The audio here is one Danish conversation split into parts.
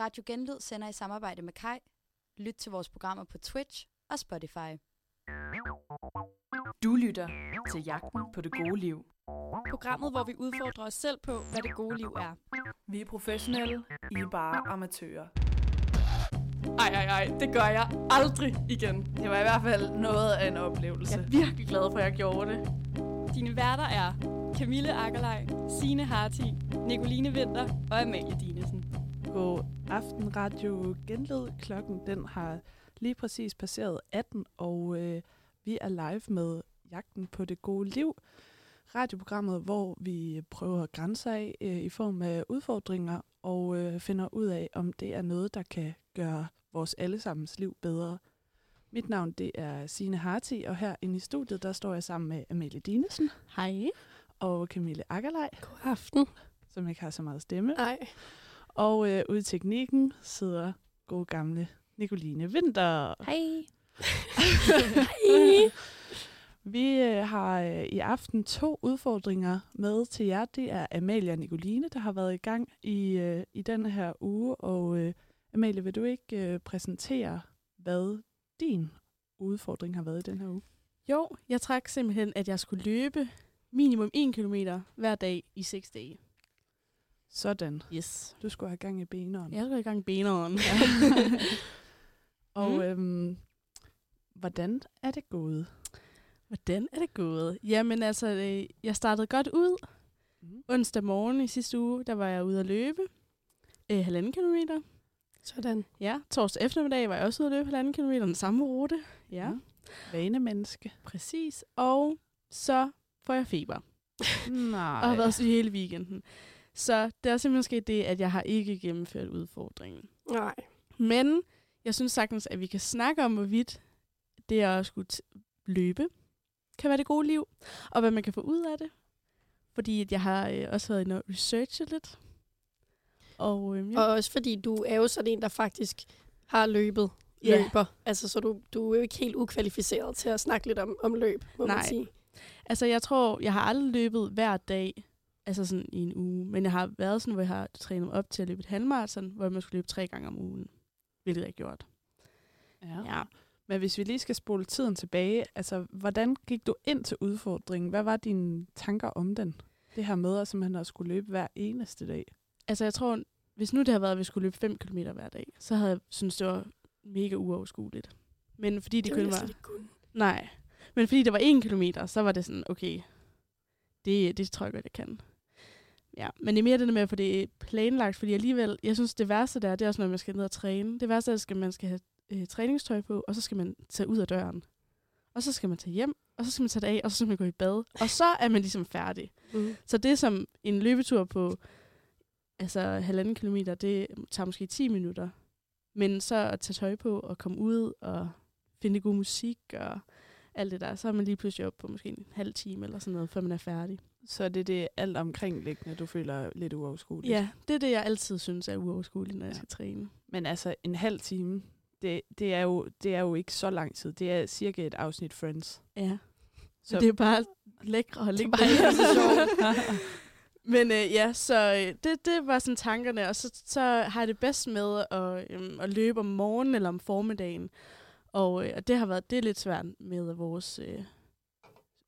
Radio Genlyd sender i samarbejde med Kai. Lyt til vores programmer på Twitch og Spotify. Du lytter til Jagten på det gode liv. Programmet, hvor vi udfordrer os selv på, hvad det gode liv er. Vi er professionelle, I er bare amatører. Ej, ej, ej, det gør jeg aldrig igen. Det var i hvert fald noget af en oplevelse. Jeg er virkelig glad for, at jeg gjorde det. Dine værter er Camille Akkerlej, Signe Harti, Nicoline Vinter og Amalie Dinesen. God aften, Radio Genlyd. Klokken den har lige præcis passeret 18, og øh, vi er live med Jagten på det gode liv. Radioprogrammet, hvor vi prøver grænser af øh, i form af udfordringer og øh, finder ud af, om det er noget, der kan gøre vores allesammens liv bedre. Mit navn det er Signe Harti, og her inde i studiet, der står jeg sammen med Amalie Dinesen Hej. og Camille Akkerlej, God aften. som ikke har så meget stemme. Nej. Og øh, ude i teknikken sidder god gamle Nicoline Vinter. Hej. Hej. Vi øh, har øh, i aften to udfordringer med til jer. Det er Amalie og Nicoline, der har været i gang i, øh, i denne her uge. Og øh, Amalie, vil du ikke øh, præsentere, hvad din udfordring har været i den her uge? Jo, jeg trak simpelthen, at jeg skulle løbe minimum 1 km hver dag i 6 dage. Sådan. Yes. Du skulle have gang i beneren. Jeg skal i gang i beneren. Og Mm. øhm, hvordan er det gået? Hvordan er det gået? Jamen altså, øh, jeg startede godt ud. Mm. Onsdag morgen i sidste uge, der var jeg ude at løbe. Øh, halvanden kilometer. Sådan. Ja, torsdag eftermiddag var jeg også ude at løbe halvanden kilometer, den samme rute. Ja, Mm. Vanemenneske. præcis. Og så får jeg feber. Nej. Og har været syg hele weekenden. Så det er simpelthen sket det, at jeg har ikke gennemført udfordringen. Nej. Men jeg synes sagtens, at vi kan snakke om, hvorvidt det at skulle løbe kan være det gode liv, og hvad man kan få ud af det. Fordi at jeg har øh, også været inde og researche lidt. Og, øh, ja. Og også fordi du er jo sådan en, der faktisk har løbet Ja. løber. Altså, så du, du er jo ikke helt ukvalificeret til at snakke lidt om, om løb, må man Nej. sige. Altså, jeg tror, jeg har aldrig løbet hver dag, altså sådan i en uge. Men jeg har været sådan, hvor jeg har trænet mig op til at løbe et halvmarathon, hvor man skulle løbe tre gange om ugen. Hvilket jeg har gjort. Ja. Ja. Men hvis vi lige skal spole tiden tilbage, altså hvordan gik du ind til udfordringen? Hvad var dine tanker om den? Det her med at simpelthen at skulle løbe hver eneste dag. Altså, jeg tror, hvis nu det havde været, at vi skulle løbe 5 km hver dag, så havde jeg synes det var mega uoverskueligt. Men fordi det, Det kun var... Nej. Men fordi det var 1 kilometer, så var det sådan, okay, det, det tror jeg godt, jeg kan. Ja, men det er mere det der med at få det planlagt, fordi alligevel, jeg synes, det værste der, det er også, når man skal ned og træne. Det værste er, at man skal have øh, træningstøj på, og så skal man tage ud af døren. Og så skal man tage hjem, og så skal man tage det af, og så skal man gå i bad. Og så er man ligesom færdig. Mm. Så det som en løbetur på altså halvanden kilometer, det tager måske 10 minutter. Men så at tage tøj på og komme ud og finde god musik og alt det der, så er man lige pludselig op på måske en halv time eller sådan noget, før man er færdig. Så er det det alt omkringliggende, du føler lidt uoverskueligt. Ja, det er det, jeg altid synes er uoverskueligt, når jeg Ja. skal træne. Men altså en halv time, det, det, er jo, det er jo ikke så lang tid. Det er cirka et afsnit Friends. Ja. Så det er bare lækre og lækre. bare ikke så sjovt. Men øh, ja, så øh, det, det var sådan tankerne, og så, så har jeg det bedst med at, øhm, at løbe om morgenen eller om formiddagen. Og, øh, og det har været det er lidt svært med vores, øh,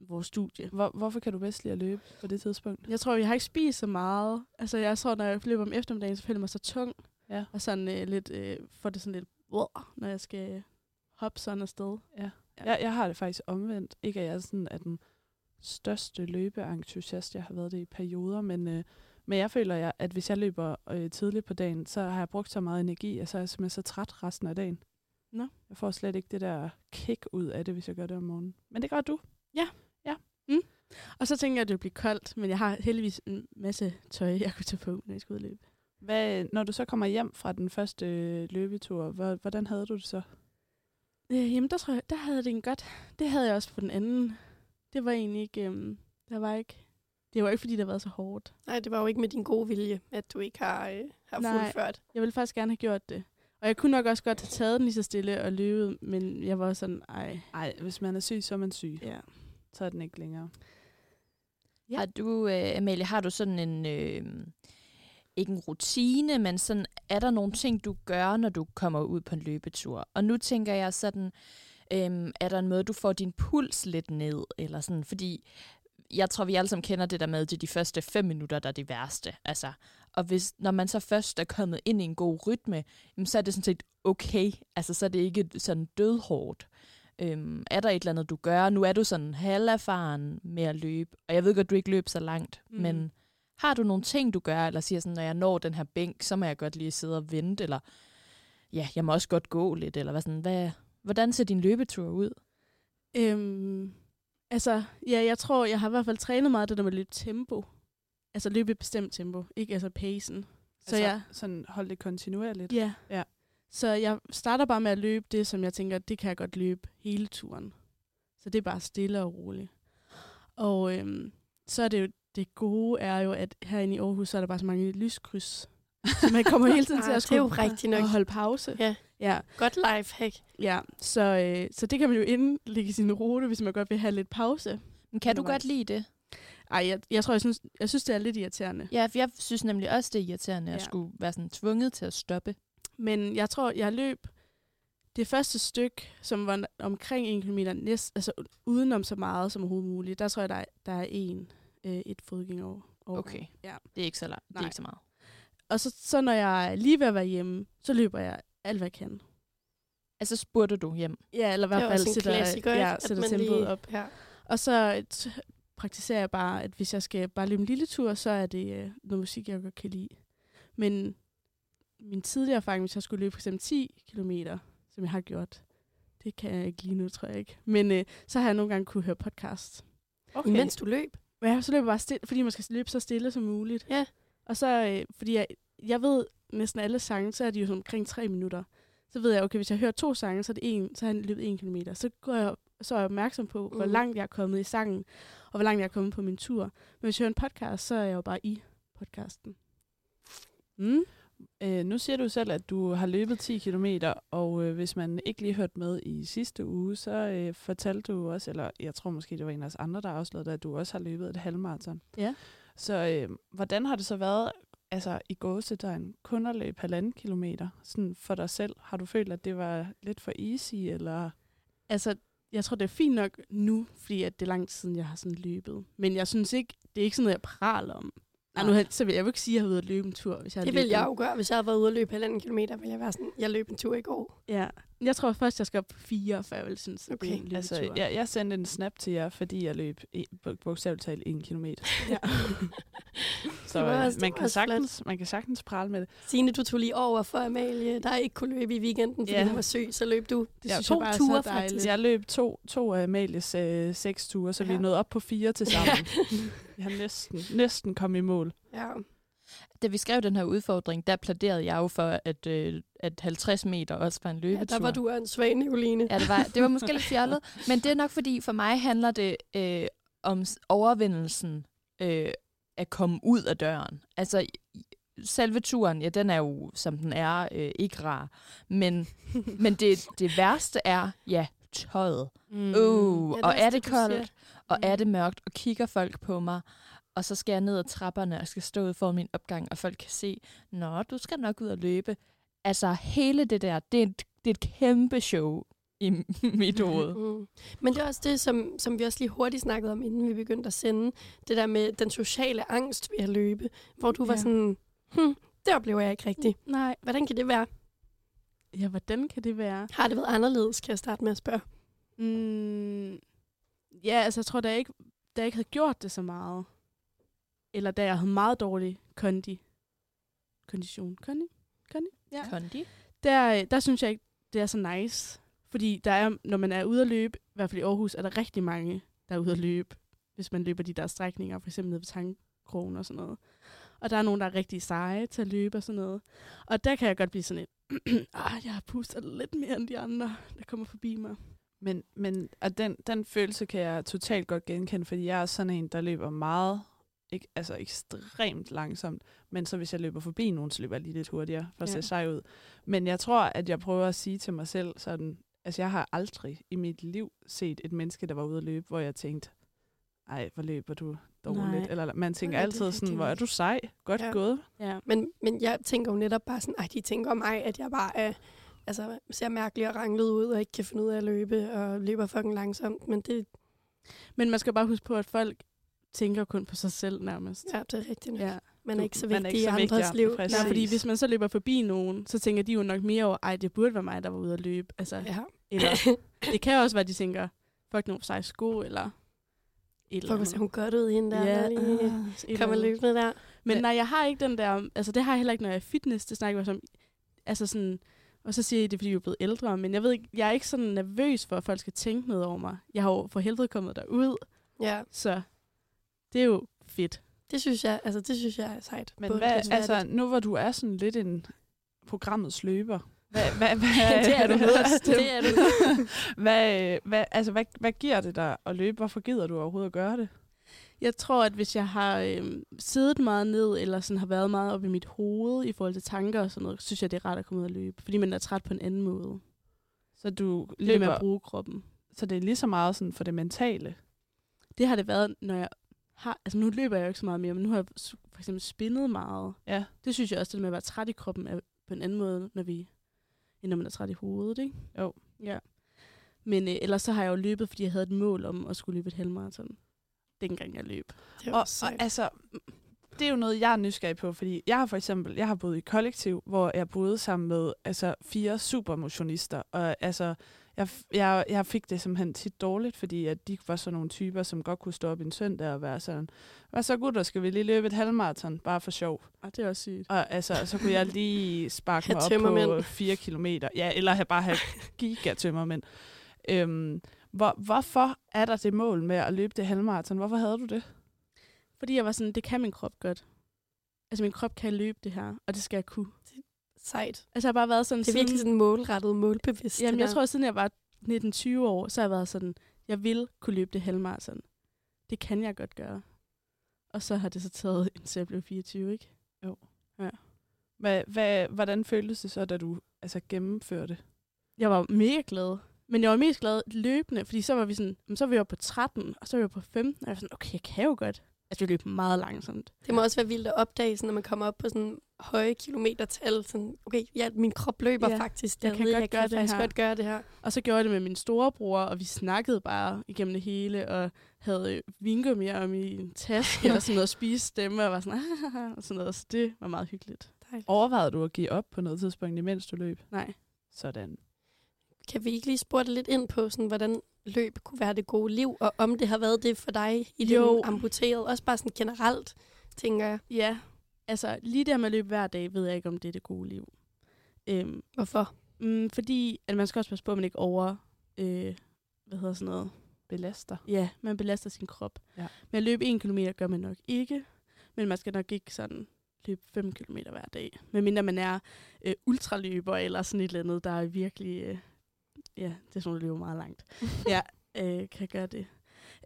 vores studie. Hvor, hvorfor kan du bedst lide at løbe på det tidspunkt? Jeg tror, jeg har ikke spist så meget. Altså, jeg tror, når jeg løber om eftermiddagen, så føler jeg mig så tung. Ja. Og sådan øh, lidt, øh, får det sådan lidt, wow, når jeg skal hoppe sådan afsted. Ja. Ja. Jeg, jeg har det faktisk omvendt. Ikke at jeg sådan er den største løbeentusiast. Jeg har været det i perioder, men, øh, men jeg føler, jeg, at hvis jeg løber øh, tidligt på dagen, så har jeg brugt så meget energi, og så er jeg simpelthen så træt resten af dagen. Nå. Jeg får slet ikke det der kick ud af det, hvis jeg gør det om morgenen. Men det gør du. Og så tænker jeg, at det vil blive koldt, men jeg har heldigvis en masse tøj, jeg kunne tage på, når jeg skal ud og løbe. Hvad, når du så kommer hjem fra den første øh, løbetur, hvor, hvordan havde du det så? Øh, jamen, der tror jeg, der havde jeg det en godt. Det havde jeg også på den anden. Det var egentlig ikke, øhm, der var ikke, det var ikke, fordi det har været så hårdt. Nej, det var jo ikke med din gode vilje, at du ikke har, øh, har Nej. fuldført. Jeg ville faktisk gerne have gjort det. Og jeg kunne nok også godt have taget den lige så stille og løbet, men jeg var sådan, ej, Nej, hvis man er syg, så er man syg. ja. Så er den ikke længere. Ja. Har du, øh, Amalie, har du sådan en, øh, ikke en rutine, men sådan, er der nogle ting, du gør, når du kommer ud på en løbetur? Og nu tænker jeg sådan, øh, er der en måde, du får din puls lidt ned, eller sådan, fordi jeg tror, vi alle sammen kender det der med, at det er de første fem minutter, der er det værste. Altså, og hvis, når man så først er kommet ind i en god rytme, jamen, så er det sådan set okay. Altså, så er det ikke sådan dødhårdt. Øhm, er der et eller andet, du gør? Nu er du sådan halverfaren med at løbe, og jeg ved godt, du ikke løber så langt, Mm. men har du nogle ting, du gør, eller siger sådan, når jeg når den her bænk, så må jeg godt lige sidde og vente, eller ja, jeg må også godt gå lidt, eller hvad sådan, hvad, hvordan ser din løbetur ud? Øhm, altså, ja, jeg tror, jeg har i hvert fald trænet meget det der med at løbe tempo. Altså løbe i et bestemt tempo, ikke altså pacen. Så altså, jeg, sådan holde det kontinuerligt. ja. Ja. Så jeg starter bare med at løbe det, som jeg tænker, det kan jeg godt løbe hele turen. Så det er bare stille og roligt. Og øhm, så er det jo, det gode er jo, at herinde i Aarhus, så er der bare så mange lyskryds. Så man kommer hele tiden til Ah, at det er jo skulle rigtigt nok. og holde pause. Ja. Ja, Godt life hack. ja. Så, øh, så det kan man jo indlægge i sin rute, hvis man godt vil have lidt pause. Men kan du godt lide det? Ej, jeg, jeg tror, jeg synes, jeg synes, det er lidt irriterende. Ja, for jeg synes nemlig også, det er irriterende ja. at skulle være sådan tvunget til at stoppe. Men jeg tror, jeg løb det første stykke, som var omkring 1 km, næst, altså udenom så meget som overhovedet muligt. Der tror jeg, der er, der er en, øh, et fodgænger Okay. Ja. Det er ikke så langt. Det er ikke så meget. Og så, så når jeg er lige ved at være hjemme, så løber jeg alt, hvad jeg kan. Altså spurgte du hjem. Ja, eller i hvert er fald sætter, klassiker, ja, sætter tempoet lige- op. Ja. Og så t- praktiserer jeg bare, at hvis jeg skal bare løbe en lille tur, så er det øh, noget musik, jeg godt kan lide. Men min tidligere erfaring, hvis jeg skulle løbe for eksempel 10 km, som jeg har gjort, det kan jeg ikke lige nu, tror jeg ikke. Men øh, så har jeg nogle gange kunne høre podcast. Okay. Mens du løb. Ja, så løber jeg bare stille, fordi man skal løbe så stille som muligt. Ja. Og så, øh, fordi jeg, jeg ved næsten alle sange, så er de jo sådan omkring tre minutter. Så ved jeg, okay, hvis jeg hører to sange, så er, det en, så har jeg løbet en kilometer. Så, går jeg, så er jeg opmærksom på, hvor Mhm. langt jeg er kommet i sangen, og hvor langt jeg er kommet på min tur. Men hvis jeg hører en podcast, så er jeg jo bare i podcasten. Mm. Øh, nu siger du selv, at du har løbet 10 km, og øh, hvis man ikke lige hørte med i sidste uge, så øh, fortalte du også, eller jeg tror måske, det var en af os andre, der afslørede det, at du også har løbet et halvmarathon. Ja. Så øh, hvordan har det så været altså, i gåsetegn kun at løbe halvanden kilometer sådan for dig selv? Har du følt, at det var lidt for easy, eller... Altså, jeg tror, det er fint nok nu, fordi at det er lang tid siden, jeg har sådan løbet. Men jeg synes ikke, det er ikke sådan noget, jeg praler om. Nej, nu, så vil jeg jo ikke sige, at jeg har været ude at løbe en tur, hvis jeg har Det vil løbet jeg en- jo gøre, hvis jeg havde været ude at løbe halvanden kilometer, ville jeg være sådan, jeg løb en tur i går. Ja, jeg tror først, jeg skal op på fire, før jeg vil synes, det er Okay. en lille Altså, jeg, jeg sendte en snap til jer, fordi jeg løb bu- bogstaveligt talt en kilometer. Ja. Så øh, også- man, kan flot. sagtens, man kan sagtens prale med det. Signe, du tog lige over for Amalie, der ikke kunne løbe i weekenden, fordi Ja. hun var syg, så løb du. Det Ja, synes to jeg bare ture, faktisk. Jeg løb to, to af Amalies øh, seks ture, så ja. vi Ja. er nået op på fire til sammen. Vi har næsten, næsten kommet i mål. Ja. Da vi skrev den her udfordring, der plæderede jeg jo for, at, øh, at 50 meter også var en ja, løbetur. der var du en svag, Nicoline. Ja, det var, det var måske lidt fjollet, men det er nok fordi, for mig handler det øh, om overvindelsen øh, at komme ud af døren. Altså, selve turen, ja, den er jo, som den er, øh, ikke rar. Men, men det, det værste er, ja, tøjet. Mm. Uh, Ja, og er det koldt, og er det mørkt, og kigger folk på mig, og så skal jeg ned ad trapperne og skal stå ud for min opgang, og folk kan se, nå, du skal nok ud og løbe. Altså, hele det der, det er et, det er et kæmpe show i mit hoved. Mm. Men det er også det, som, som vi også lige hurtigt snakkede om, inden vi begyndte at sende. Det der med den sociale angst ved at løbe. Hvor du var Ja. sådan, hm, det oplever jeg ikke rigtigt. Nej, Hvordan kan det være? ja, hvordan kan det være? Har det været anderledes, kan jeg starte med at spørge. Mm, ja, altså jeg tror, da jeg, ikke, da jeg ikke havde gjort det så meget, eller da jeg havde meget dårlig kondi, kondition, kondi, kondi, ja. Kondi? Der, øh, der synes jeg ikke, det er så nice. Fordi der er, når man er ude at løbe, i hvert fald i Aarhus, er der rigtig mange, der er ude at løbe, hvis man løber de der strækninger, for eksempel ned ved Tangkrogen og sådan noget. Og der er nogen, der er rigtig seje til at løbe og sådan noget. Og der kan jeg godt blive sådan et, ah, jeg har pustet lidt mere end de andre, der kommer forbi mig. Men, men og den, den følelse kan jeg totalt godt genkende, fordi jeg er sådan en, der løber meget, ikke, altså ekstremt langsomt. Men så hvis jeg løber forbi nogen, så løber jeg lige lidt hurtigere, for at Ja. se sej ud. Men jeg tror, at jeg prøver at sige til mig selv sådan, altså jeg har aldrig i mit liv set et menneske, der var ude at løbe, hvor jeg tænkte, ej, hvor løber du? dårligt. Nej. Eller man tænker Nej, altid sådan, hvor er du sej, godt Ja. gået. Ja. Men, men jeg tænker jo netop bare sådan, at de tænker om mig, at jeg bare er, altså, ser mærkelig og ranglet ud, og ikke kan finde ud af at løbe, og løber fucking langsomt. Men det, Men man skal bare huske på, at folk tænker kun på sig selv nærmest. ja, det er rigtigt nok. Ja. Man er ikke så vigtig ikke i så vigtig, andres ja, liv. præcis. Nej, fordi hvis man så løber forbi nogen, så tænker de jo nok mere over, ej, det burde være mig, der var ude at løbe. Altså, Ja. eller, det kan også være, de tænker, fuck nogle seje sko, eller et Fuck, ser hun godt ud hende der, Ja, der lige eller kommer løbende der. Men Hva- nej, jeg har ikke den der, altså det har jeg heller ikke, når jeg er i fitness, det snakker vi også om, altså sådan, og så siger I det, er, fordi vi er blevet ældre, men jeg ved ikke, jeg er ikke sådan nervøs for, at folk skal tænke noget over mig. Jeg har jo for helvede kommet derud, Ja, så det er jo fedt. det synes jeg, altså, det synes jeg er sejt. Men Både hvad, altså, nu hvor du er sådan lidt en programmets løber, hvad, hvad, hvad, det er du. Det er du. hvad, hvad, altså, hvad, hvad giver det dig at løbe? Hvorfor gider du overhovedet at gøre det? Jeg tror, at hvis jeg har øhm, siddet meget ned, eller sådan har været meget op i mit hoved i forhold til tanker og sådan noget, synes jeg, det er rart at komme ud og løbe. Fordi man er træt på en anden måde. Så du Det med løber, at bruge kroppen. så det er lige så meget sådan for det mentale. Det har det været, når jeg har... Altså nu løber jeg jo ikke så meget mere, men nu har jeg for eksempel spinnet meget. Ja. Det synes jeg også, det med at være træt i kroppen er på en anden måde, når vi, end når man er træt i hovedet, ikke? Jo. Ja. Men øh, ellers så har jeg jo løbet, fordi jeg havde et mål om at skulle løbe et halvmarathon. Dengang jeg løb. Det Og, og altså, det er jo noget, jeg er nysgerrig på, fordi jeg har for eksempel, jeg har boet i kollektiv, hvor jeg boede sammen med altså, fire supermotionister, og altså, jeg, jeg, jeg fik det simpelthen tit dårligt, fordi at de var sådan nogle typer, som godt kunne stå op en søndag og være sådan, hvad så gutter, skal vi lige løbe et halvmarathon, bare for sjov. Og det er også sygt. Og altså, så kunne jeg lige sparke mig op tømmermænd. på fire kilometer. Ja, eller have bare have gigatømmermænd. Øhm, hvor, hvorfor er der det mål med at løbe det halvmarathon? Hvorfor havde du det? Fordi jeg var sådan, det kan min krop godt. Altså min krop kan løbe det her, og det skal jeg kunne. Sejt. Altså jeg har bare været sådan Det er virkelig sådan målrettet, målbevidst. Jamen det jeg der. tror, siden jeg var 19-20 år, så har jeg været sådan, jeg vil kunne løbe det halvmarathon. Det kan jeg godt gøre. Og så har det så taget, indtil jeg blev 24, ikke? Hvad, hvad, hvordan føltes det så, da du altså, gennemførte? Jeg var mega glad. Men jeg var mest glad løbende, fordi så var vi sådan, "Jamen, så var vi oppe på 13, og så var vi på 15, og jeg var sådan, okay, jeg kan jo godt. Altså, vi løb meget langsomt. Det må også være vildt at opdage, sådan, når man kommer op på sådan høje kilometertal. Sådan, okay, ja, min krop løber Ja, faktisk. jeg kan ved, godt jeg gøre kan det her. godt gøre det her. Og så gjorde jeg det med min storebror, og vi snakkede bare igennem det hele, og havde øh, vingummi om i en taske, eller sådan noget, og spise stemme, og var sådan, og sådan noget. Så det var meget hyggeligt. Dejligt. Overvejede du at give op på noget tidspunkt, imens du løb? Nej. Sådan. Kan vi ikke lige spurgte lidt ind på, sådan, hvordan løb kunne være det gode liv, og om det har været det for dig i Jo. din amputeret, også bare sådan generelt, tænker jeg. Ja, altså lige der med at løbe hver dag, ved jeg ikke, om det er det gode liv. Øhm, Hvorfor? mm, fordi at man skal også passe på, at man ikke over... Øh, hvad hedder sådan noget? Belaster. Ja, man belaster sin krop. Ja. Men at løbe en kilometer gør man nok ikke. Men man skal nok ikke sådan løbe 5 km hver dag. Medmindre man er øh, ultraløber eller sådan et eller andet, der er virkelig... Øh, ja, det er sådan, der løber meget langt. ja, øh, kan gøre det.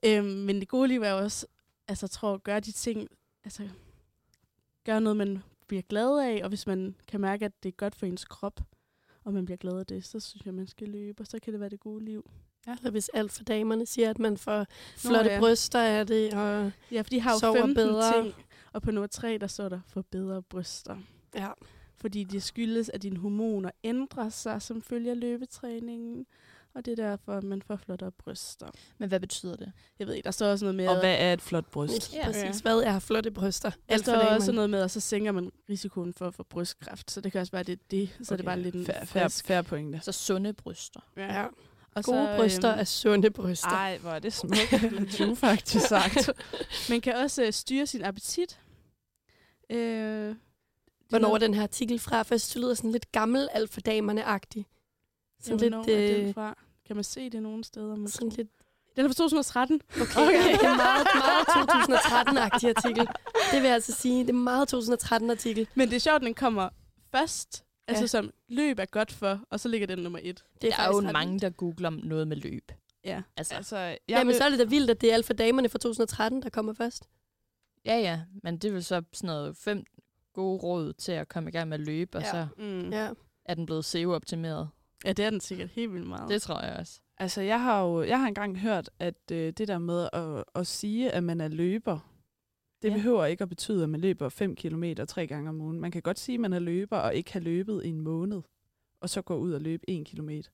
Øhm, men det gode liv er også, altså tror, gøre de ting, altså gøre noget, man bliver glad af, og hvis man kan mærke, at det er godt for ens krop, og man bliver glad af det, så synes jeg, man skal løbe, og så kan det være det gode liv. Eller hvis alt for damerne siger, at man får flotte ja. bryster af det, og Ja, for de har jo Sover 15 bedre. ting, og på nummer 3, der står der for bedre bryster. ja, Fordi det skyldes, at dine hormoner ændrer sig som følge af løbetræningen, og det er derfor, at man får flottere bryster. Men hvad betyder det? Jeg ved ikke, der står også noget med, Og hvad er et flot bryst? ja. Ja. præcis. Hvad er flotte bryster? der står også noget med, at så sænker man risikoen for at få brystkræft, så det kan også være, det er det, så okay. er det bare lidt en færre, færre, færre pointe. Så sunde bryster. Ja. Og Gode så, bryster øhm, er sunde bryster. Ej, hvor er det smukt. du faktisk sagt. Man kan også øh, styre sin appetit. Øh, det er Hvornår er den her artikel fra? Først det lyder sådan lidt gammel alt for damerne-agtig. Ja, Sådan hvornår lidt, er den øh, fra? Kan man se det nogen steder? Måske? sådan lidt Den er fra 2013. Okay, okay. det er meget, meget 2013-agtig artikel. Det vil jeg altså sige. Det er meget 2013-artikel. Men det er sjovt, at den kommer først. Altså Ja. som løb er godt for, og så ligger den nummer et. Det Der er jo mange, der googler om noget med løb. Ja. Altså, Altså, jeg Jamen, vil- så er det da vildt, at det er alt for damerne fra 2013, der kommer først. ja, ja, men det er vel så sådan noget fem gode råd til at komme i gang med at løbe, og Ja. så Mm. Ja. er den blevet SEO-optimeret. ja, det er den sikkert helt vildt meget. Det tror jeg også. Altså, jeg har jo jeg har engang hørt, at øh, det der med at, at sige, at man er løber, Det Ja. behøver ikke at betyde, at man løber 5 km tre gange om ugen. Man kan godt sige, at man er løber og ikke har løbet i en måned, og så gå ud og løbe 1 kilometer.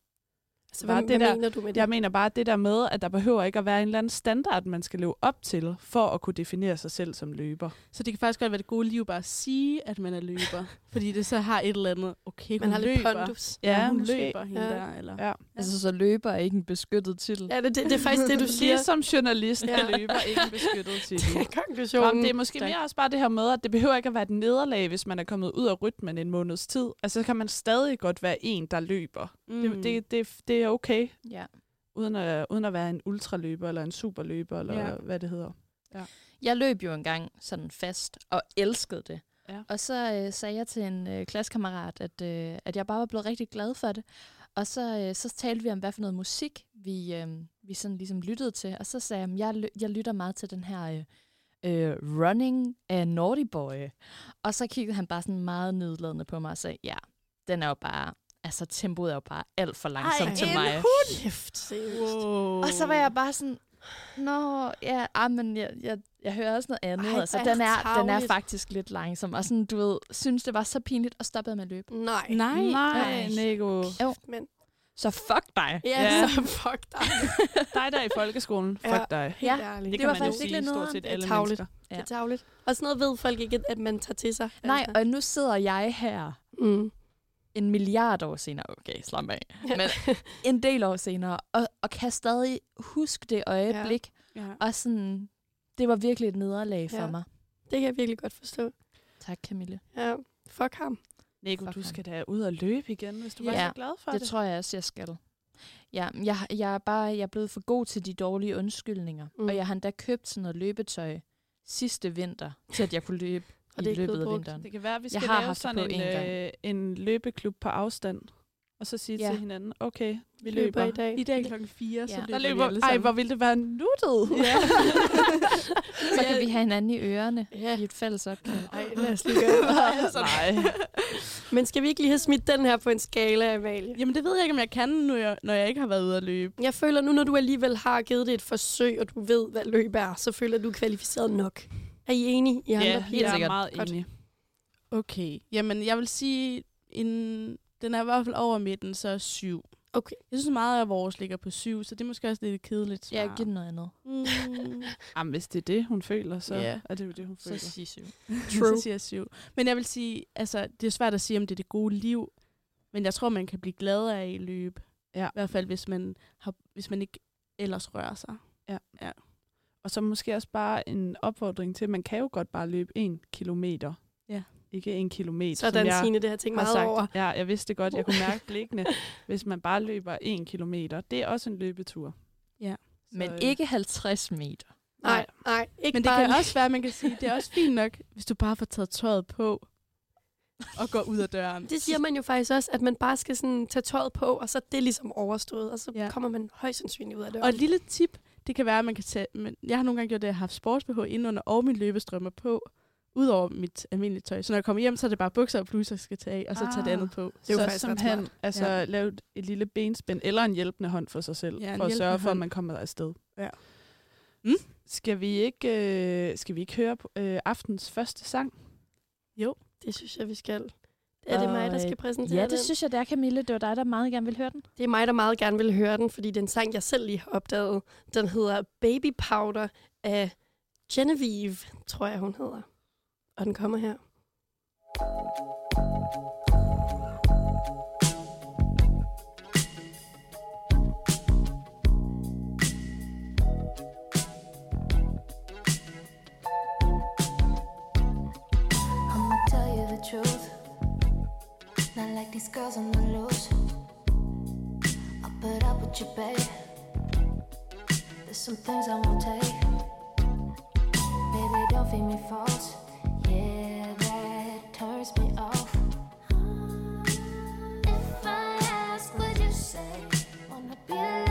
Så Bare hvad, det hvad der- mener du med det? Jeg mener bare det der med, at der behøver ikke at være en eller anden standard, man skal leve op til, for at kunne definere sig selv som løber. Så det kan faktisk godt være det gode liv bare at sige, at man er løber. fordi det så har et eller andet, okay, hun Man har lidt løber. pondus. Ja, hun løber hende Ja. der. Eller. Ja. Altså, så løber er ikke en beskyttet titel. Ja, det, det, det er faktisk det, du siger. Ligesom journalist Ja. ja. løber ikke en beskyttet titel. Konklusionen. Jamen, det er måske Tak. mere også bare det her med, at det behøver ikke at være et nederlag, hvis man er kommet ud af rytmen en måneds tid. Altså, så kan man stadig godt være en, der løber. Mm. Det, det, det, det er okay, Ja. uden at, uden at være en ultraløber eller en superløber, eller Ja. ja. hvad det hedder. Jeg løb jo engang sådan fast og elskede det. Ja. Og så øh, sagde jeg til en øh, klassekammerat, at, øh, at jeg bare var blevet rigtig glad for det. Og så, øh, så talte vi om, hvad for noget musik vi, øh, vi sådan ligesom lyttede til. Og så sagde jeg, at jeg, jeg lytter meget til den her øh, øh, Running af Naughty Boy. Og så kiggede han bare sådan meget nedladende på mig og sagde, ja, den er jo bare, altså tempoet er jo bare alt for langsomt til mig. Kæft, seriøst. Wow. Og så var jeg bare sådan, Nå, ja, ah, men jeg, jeg, jeg hører også noget andet. Ej, altså, er den, er, den er faktisk lidt langsom. Og sådan, du ved, synes, det var så pinligt, og stoppede med at løbe. Nej. Nej. Nej, Ej. Nico. Jo. Men, Så fuck dig. ja, Ja. så fuck dig. Dig der i folkeskolen, fuck Ja. dig. Helt Ja, ærligt. Det, Det var kan man jo faktisk sige virkelig stort set Det er alle tarveligt. mennesker. Det er tavligt. Og sådan noget ved folk ikke, at man tager til sig. Nej, Altså. og nu sidder jeg her Mm. en milliard år senere. Okay, slap af. Men en del år senere, og, og kan stadig huske det øjeblik. Ja. Og sådan, det var virkelig et nederlag for Ja. mig. Det kan jeg virkelig godt forstå. Tak, Camille. Ja, fuck ham. Nico, Fuck du ham. skal da ud og løbe igen, hvis du var Ja, så glad for Det det. tror jeg også, jeg skal. Ja, jeg, jeg er bare jeg er blevet for god til de dårlige undskyldninger. Mm. Og jeg har endda købt sådan noget løbetøj sidste vinter, til at jeg kunne løbe Og i det er løbet af vinteren. Det kan være, at vi Jeg skal har lave sådan en, en øh, en løbeklub på afstand. Og så sige Ja. til hinanden, okay, vi Vi løber. løber i dag. I dag klokken 4, så Ja. løber Der vi løber, alle ej, hvor ville det være nuttet. Ja. Så kan vi have hinanden i ørerne Ja. i et fælles opkald. Ej, lad os lige gøre det. Nej. Men skal vi ikke lige have smidt den her på en skala, Amalie? Jamen, det ved jeg ikke, om jeg kan, når jeg, når jeg ikke har været ude at løbe. Jeg føler nu, når du alligevel har givet det et forsøg, og du ved, hvad løb er, så føler at du er kvalificeret nok. Er I enige? I andre Ja, piger? jeg er sikkert. meget Godt. enig. Okay. Jamen, jeg vil sige, en, den er i hvert fald over midten, så syv. Okay. Jeg synes meget, at vores ligger på syv, så det er måske også lidt kedeligt svar. Jeg giver den noget andet. Mm. Jamen, hvis det er det, hun føler, så Ja. er det jo det, hun Så føler. sig syv. True. så siger jeg syv. Men jeg vil sige, altså, det er svært at sige, om det er det gode liv, men jeg tror, man kan blive glad af i løb. Ja. I hvert fald, hvis man, har, hvis man ikke ellers rører sig. Og så måske også bare en opfordring til, at man kan jo godt bare løbe en kilometer. Ikke en kilometer, Sådan, som jeg Signe, det har tænkt har meget sagt. over. Ja, jeg vidste det godt. Jeg kunne mærke blikkene, hvis man bare løber en kilometer. Det er også en løbetur. Ja. Så, Men øh, ikke 50 meter. Nej, nej, ikke Men det bare kan også være, man kan sige, det er også fint nok, hvis du bare får taget tøjet på og går ud af døren. Det siger man jo faktisk også, at man bare skal sådan tage tøjet på, og så er det ligesom overstået, og så Ja. ja. kommer man højst sandsynligt ud af døren. Og et lille tip, det kan være, at man kan tage... Men jeg har nogle gange gjort det, at jeg har haft sports-BH indenunder og min løbestrømmer på, ud over mit almindelige tøj. Så når jeg kommer hjem, så er det bare bukser og bluse, jeg skal tage af, og så tage det Ah. andet på. Det er jo så faktisk ret simpelthen smart. altså, Ja. lave et lille benspænd eller en hjælpende hånd for sig selv, Ja, for at sørge for, at man kommer afsted. Ja. Mm? Skal vi ikke, øh, skal vi ikke høre på, øh, aftens første sang? Det synes jeg, vi skal. Er det mig, der Og, skal øh, præsentere Ja, det den? synes jeg, det er, Camille. Det var dig, der meget gerne vil høre den. Det er mig, der meget gerne vil høre den, fordi det er en sang, jeg selv lige har opdaget. Den hedder Baby Powder af Genevieve, tror jeg, hun hedder. Og den kommer her. Truth. Not like these girls on the loose. I'll put up with you, babe. There's some things I won't take. Baby, don't feed me false. Turns me off. If I ask, would you say? Wanna be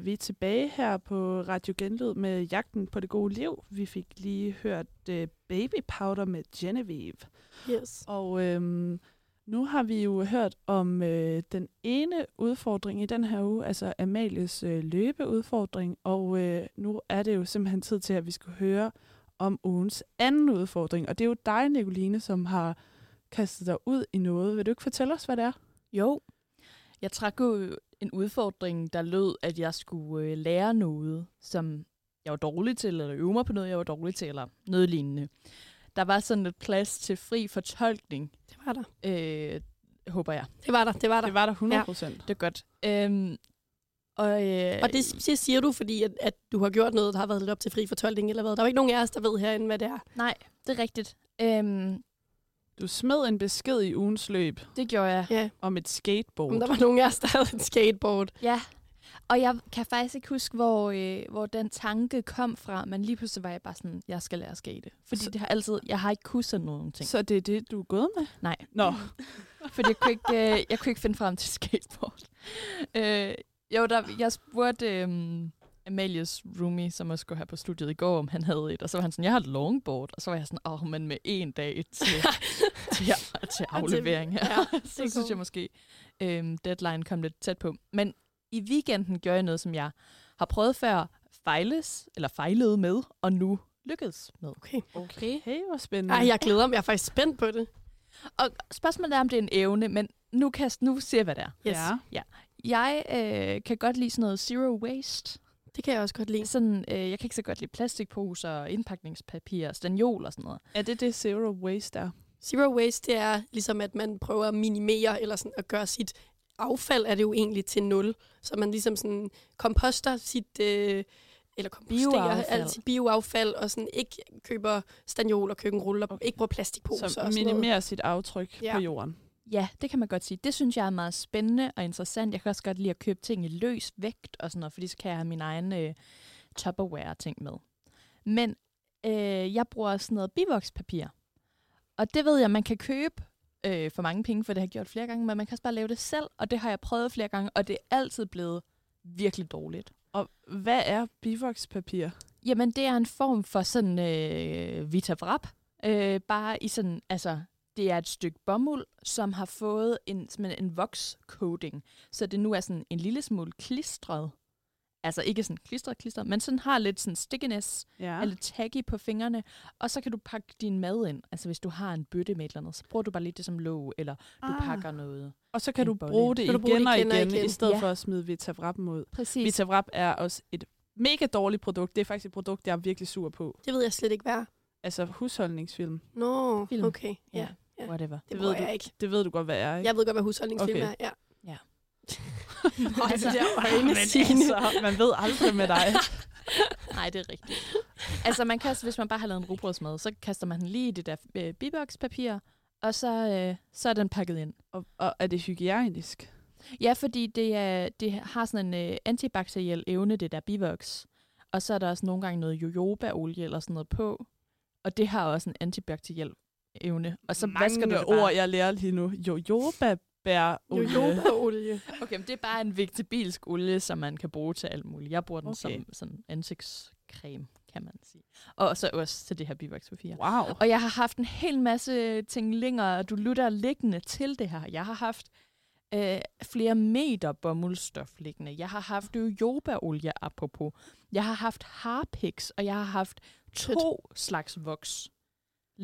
er vi tilbage her på Radio Genlyd med Jagten på det gode liv. Vi fik lige hørt uh, Baby Powder med Genevieve. Yes. Og øhm, nu har vi jo hørt om øh, den ene udfordring i den her uge, altså Amalies øh, løbeudfordring. Og øh, nu er det jo simpelthen tid til, at vi skal høre om ugens anden udfordring. Og det er jo dig, Nicoline, som har kastet dig ud i noget. Vil du ikke fortælle os, hvad det er? Jo. Jeg trak jo en udfordring, der lød, at jeg skulle øh, lære noget, som jeg var dårlig til, eller øve mig på noget, jeg var dårlig til, eller noget lignende. Der var sådan lidt plads til fri fortolkning, Det var der. øh, håber jeg. Det var der, det var der. Det var der 100 procent. Det er godt. Øhm, og, øh, Og det, det siger du, fordi at, at du har gjort noget, der har været lidt op til fri fortolkning, eller hvad? Der er jo ikke nogen af os, der ved herinde, hvad det er. Nej, det er rigtigt. Øhm, Du smed en besked i ugens løb det gjorde jeg. Ja. om et skateboard. Om der var nogen af os, der havde et skateboard. Ja, og jeg kan faktisk ikke huske, hvor, øh, hvor den tanke kom fra, men lige pludselig var jeg bare sådan, jeg skal lære at skate. Fordi Så- det har altid, jeg har ikke kunnet sådan nogle ting. Så det er det, du er gået med? Nej. Nå, Fordi jeg kunne ikke, øh, jeg kunne ikke finde frem til skateboard. Øh, jo, der, jeg spurgte øh, Amalias roomie, som også skulle her på studiet i går, om han havde et. Og så var han sådan, jeg har et longboard. Og så var jeg sådan, åh, men med en dag til, til, til aflevering her. Ja, så synes jeg måske, øh, deadline kom lidt tæt på. Men i weekenden gjorde jeg noget, som jeg har prøvet før, fejles, eller fejlede med, og nu lykkedes med. Okay. Okay. hey, hvor spændende. Ej, jeg glæder mig. Jeg er faktisk spændt på det. Og spørgsmålet er, om det er en evne, men nu kan nu ser jeg, hvad det er. Yes. Ja. Jeg øh, kan godt lide sådan noget zero waste. Det kan jeg også godt lide. Sådan, øh, jeg kan ikke så godt lide plastikposer, indpakningspapir, staniol og sådan noget. Er det det zero waste er? Zero waste, det er ligesom, at man prøver at minimere, eller sådan at gøre sit affald, er det jo egentlig til nul. Så man ligesom sådan komposter sit, øh, eller komposterer Bioaffald. alt sit bioaffald, og sådan ikke køber staniol og køkkenruller, okay. ikke bruger plastikposer og noget. minimerer sit aftryk Ja. på jorden. Ja, det kan man godt sige. Det synes jeg er meget spændende og interessant. Jeg kan også godt lide at købe ting i løs vægt og sådan noget, fordi så kan jeg have min egen øh, Tupperware-ting med. Men øh, jeg bruger sådan noget bivokspapir. Og det ved jeg, man kan købe øh, for mange penge, for det har jeg gjort flere gange, men man kan også bare lave det selv, og det har jeg prøvet flere gange, og det er altid blevet virkelig dårligt. Og hvad er bivokspapir? Jamen, det er en form for sådan øh, vitavrap. Øh, bare i sådan, altså, det er et stykke bomuld, som har fået en, en vokscoating. Så det nu er sådan en lille smule klistret. Altså ikke sådan klistret, klistret, men sådan har lidt sådan stickiness, Ja. er lidt taggy på fingrene. Og så kan du pakke din mad ind. Altså hvis du har en bøtte med et eller andet, så bruger du bare lidt det som låg, eller du Ah. pakker noget. Og så kan du bolle. bruge det Kan du bruge igen, det og igen og igen, igen. i stedet Ja. for at smide Vitavrappen ud. Præcis. Vitavrap er også et mega dårligt produkt. Det er faktisk et produkt, jeg er virkelig sur på. Det ved jeg slet ikke, hvad. Altså husholdningsfilm. Nå, Film. okay. Ja. Whatever. Det, Det ved du. jeg ikke. Det ved du godt, hvad er, ikke? Jeg ved godt, hvad husholdningsfilm Okay. er. Ja. Ja. Og altså, det er øjne, Men altså, man ved aldrig med dig. Nej, det er rigtigt. altså, man kan, hvis man bare har lavet en rugbrødsmad, så kaster man den lige i det der øh, bibokspapir, og så, øh, så er den pakket ind. Og, og er det hygiejnisk? Ja, fordi det, er, det har sådan en øh, antibakteriel evne, det der bivox. Og så er der også nogle gange noget jojobaolie eller sådan noget på. Og det har også en antibakteriel evne. Og så Mange vasker du det ord, jeg lærer lige nu. Jojoba bær Jojobaolie. Okay, men det er bare en vegetabilsk olie, som man kan bruge til alt muligt. Jeg bruger den okay. Som sådan ansigtscreme, kan man sige. Og så også til det her bivoxpapir. Wow. Og jeg har haft en hel masse ting længere, du lutter liggende til det her. Jeg har haft øh, flere meter bomuldsstof liggende. Jeg har haft jojobaolie, apropos. Jeg har haft harpix, og jeg har haft to slags voks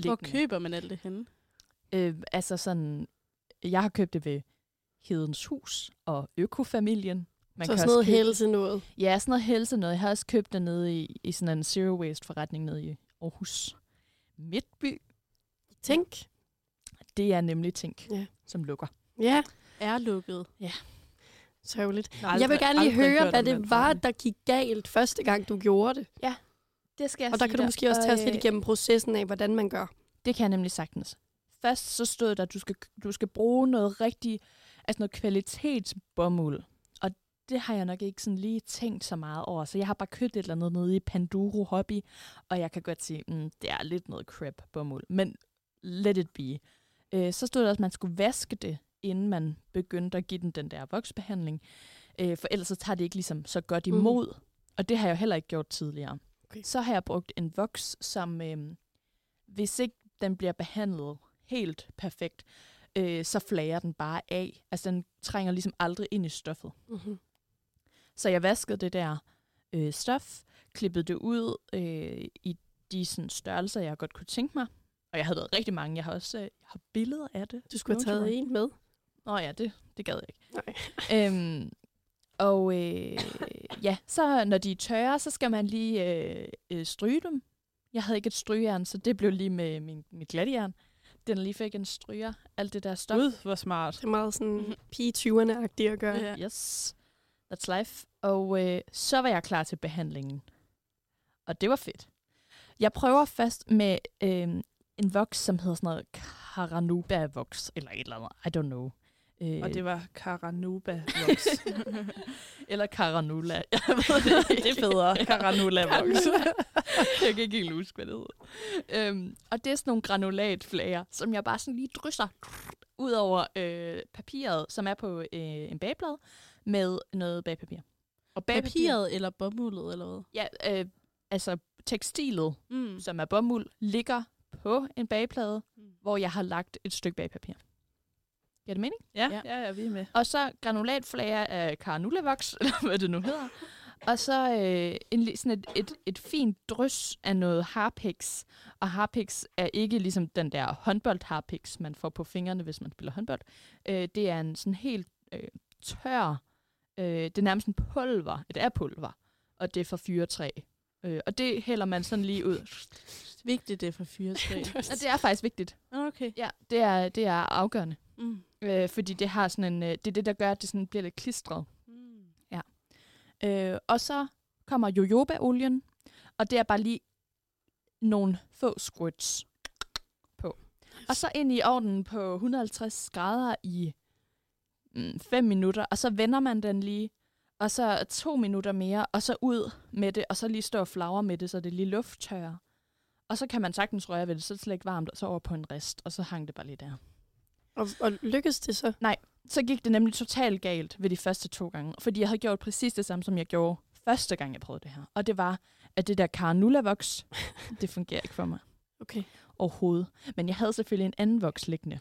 Hvor liggende. køber man alt det henne? Øh, altså sådan, jeg har købt det ved Hedens Hus og Økofamilien. Man så kan sådan noget købe- helse noget. Ja, sådan noget helse noget. Jeg har også købt det nede i, i sådan en zero waste forretning nede i Aarhus Midtby. Tænk. Det er nemlig Tænk, Ja. som lukker. Ja, Er lukket. sørgeligt. Jeg, Jeg vil gerne lige høre, hvad det var, der gik galt første gang, du gjorde det. Det skal jeg Og der kan du dig. måske også tage os lidt øh, igennem processen af, hvordan man gør. Det kan jeg nemlig sagtens. Først så stod der, at du skal, du skal bruge noget rigtig, altså noget kvalitetsbomuld. Og det har jeg nok ikke sådan lige tænkt så meget over. Så jeg har bare købt et eller andet nede i Panduro Hobby, og jeg kan godt sige, mm, det er lidt noget crap bomuld. Men let it be. Øh, så stod der også, at man skulle vaske det, inden man begyndte at give den den der voksbehandling. Øh, for ellers så tager det ikke ligesom så godt Mhm. imod. Mm. Og det har jeg jo heller ikke gjort tidligere. Okay. Så har jeg brugt en voks, som øh, hvis ikke den bliver behandlet helt perfekt, øh, så flager den bare af. Altså den trænger ligesom aldrig ind i stoffet. Mm-hmm. Så jeg vaskede det der øh, stof, klippede det ud øh, i de sådan, størrelser, jeg godt kunne tænke mig. Og jeg havde lavet rigtig mange. Jeg har også øh, jeg har billeder af det. Du skulle have taget en med. Nå ja, det, det gad jeg ikke. Nej. Øhm, og øh, ja, så når de er tørre, så skal man lige øh, øh, stryge dem. Jeg havde ikke et strygejern, så det blev lige med min, mit glatjern. Den lige fik en stryger, alt det der stof. Gud, hvor smart. Det er meget sådan Mhm. pige 20'erne-agtigt at gøre. Ja. Yes, that's life. Og øh, så var jeg klar til behandlingen. Og det var fedt. Jeg prøver først med øh, en voks, som hedder sådan noget Caranuba-voks, eller et eller andet. I don't know. Øh, Og det var Caranuba Vox. eller Caranula. Jeg ved det, ikke. det er federe. Caranuba Vox. jeg kan ikke helt huske, hvad det hedder. Øhm, og det er sådan nogle granulatflager, som jeg bare sådan lige drysser ud over øh, papiret, som er på øh, en bagplade, med noget bagpapir. Og bagpapir, Papiret eller bomuldet eller hvad? Ja, øh, altså tekstilet, Mm. som er bomuld, ligger på en bagplade, Mm. hvor jeg har lagt et stykke bagpapir. Giver det mening? Ja, Ja. ja, ja, vi er med. Og så granulatflager af Carnulavox, eller hvad det nu hedder. Og så øh, en, sådan et, et, et fint drys af noget harpix. Og harpix er ikke ligesom den der håndbold-harpix, man får på fingrene, hvis man spiller håndbold. Øh, det er en sådan helt øh, tør, øh, det er nærmest en pulver, et er pulver, og det er fra fyretræ. Øh, og det hælder man sådan lige ud. Vigtigt det er for fyretræ. Og det er faktisk vigtigt. okay. Ja, det er, det er afgørende. Mm. Øh, fordi det har sådan en, øh, det er det, der gør, at det sådan bliver lidt klistret. Mm. Øh, og så kommer jojobaolien, og det er bare lige nogle få squirts på. Og så ind i ovnen på 150 grader i 5 minutter, og så vender man den lige, og så to minutter mere, og så ud med det, og så lige stå og flagre med det, så det lige lufttørrer. Og så kan man sagtens røre ved det, så er det slet ikke varmt, og så over på en rest, og så hang det bare lige der. Og, og lykkedes det så? Så gik det nemlig totalt galt ved de første to gange, fordi jeg havde gjort præcis det samme, som jeg gjorde første gang, jeg prøvede det her. Og det var, at det der Carnula-voks, det fungerer ikke for mig Okay. overhovedet. Men jeg havde selvfølgelig en anden voks liggende.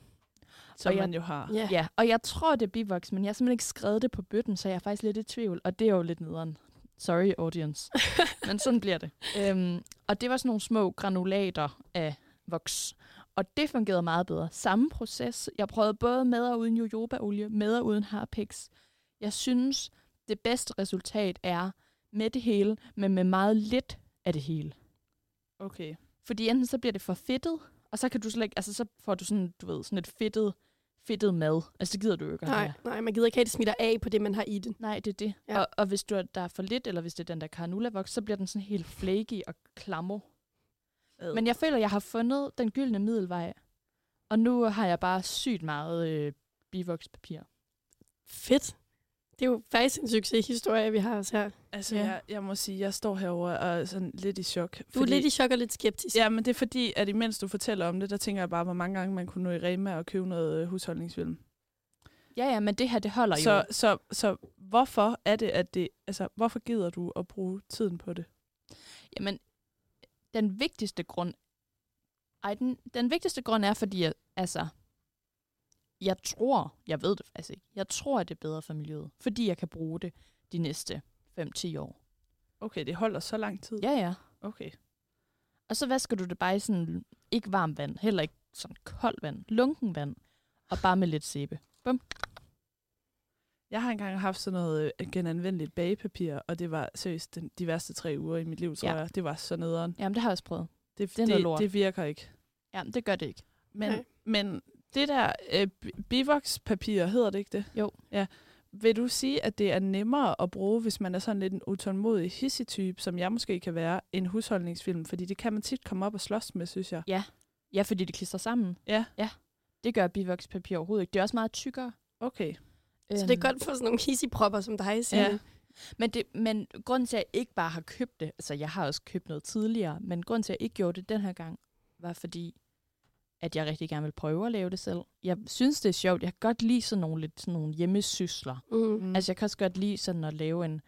Som jeg- man jo har. Ja. Ja, og jeg tror, det er bivoks, men jeg har simpelthen ikke skrevet det på bøtten, så jeg er faktisk lidt i tvivl, og det er jo lidt nederen. Sorry, audience. men sådan bliver det. Øhm, og det var sådan nogle små granulater af voks. Og det fungerede meget bedre. Samme proces. Jeg prøvede både med og uden jojobaolie, med og uden harpix. Jeg synes, det bedste resultat er med det hele, men med meget lidt af det hele. Okay. Fordi enten så bliver det for fedtet, og så kan du slet ikke, altså så får du sådan, du ved, sådan et fedtet, fedtet mad. Altså det gider du jo ikke Nej, have. nej, man gider ikke have, at det smitter af på det, man har i den. Nej, det er det. Ja. Og, og hvis du er, der er for lidt, eller hvis det er den der carnula så bliver den sådan helt flaky og klammer. Men jeg føler, jeg har fundet den gyldne middelvej. Og nu har jeg bare sygt meget øh, bivokspapir. Fedt. Det er jo faktisk en succeshistorie, vi har også her. Altså, Ja. jeg, jeg må sige, jeg står herover og er sådan lidt i chok. Du er lidt i chok og lidt skeptisk. Ja, men det er fordi, at imens du fortæller om det, der tænker jeg bare, hvor mange gange man kunne nå i Rema og købe noget øh, husholdningsfilm. Ja, ja, men det her, det holder jo. Så, så, så hvorfor er det, at det... Altså, hvorfor gider du at bruge tiden på det? Jamen, den vigtigste grund... Ej, den, den vigtigste grund er, fordi jeg, altså, jeg tror, jeg ved det faktisk ikke, jeg tror, at det er bedre for miljøet, fordi jeg kan bruge det de næste 5-10 år. Okay, det holder så lang tid. Ja, ja. Okay. Og så vasker du det bare i sådan, ikke varmt vand, heller ikke sådan koldt vand, lunken vand, og bare med lidt sæbe. Jeg har engang haft sådan noget øh, genanvendeligt bagepapir, og det var seriøst den, de værste tre uger i mit liv, tror Ja. ja. jeg. Det var så nederen. Jamen, det har jeg også prøvet. Det, Det er noget det, lort. det virker ikke. Jamen, det gør det ikke. Men, Nej. men det der øh, bi- bivokspapir, hedder det ikke det? Jo. Ja. Vil du sige, at det er nemmere at bruge, hvis man er sådan lidt en utålmodig hissetype, som jeg måske kan være, en husholdningsfilm? Fordi det kan man tit komme op og slås med, synes jeg. Ja, fordi det klistrer sammen. Ja. Ja, det gør bivokspapir overhovedet ikke. Det er også meget tykkere. Okay. Så det er godt for sådan nogle hissigpropper som dig, Signe. Ja. Men, det, men grunden til, at jeg ikke bare har købt det, altså jeg har også købt noget tidligere, men grunden til, at jeg ikke gjorde det den her gang, var fordi, at jeg rigtig gerne vil prøve at lave det selv. Jeg synes, det er sjovt. Jeg kan godt lide sådan nogle, lidt sådan nogle hjemmesysler. Mm. Altså jeg kan også godt lide sådan at lave en,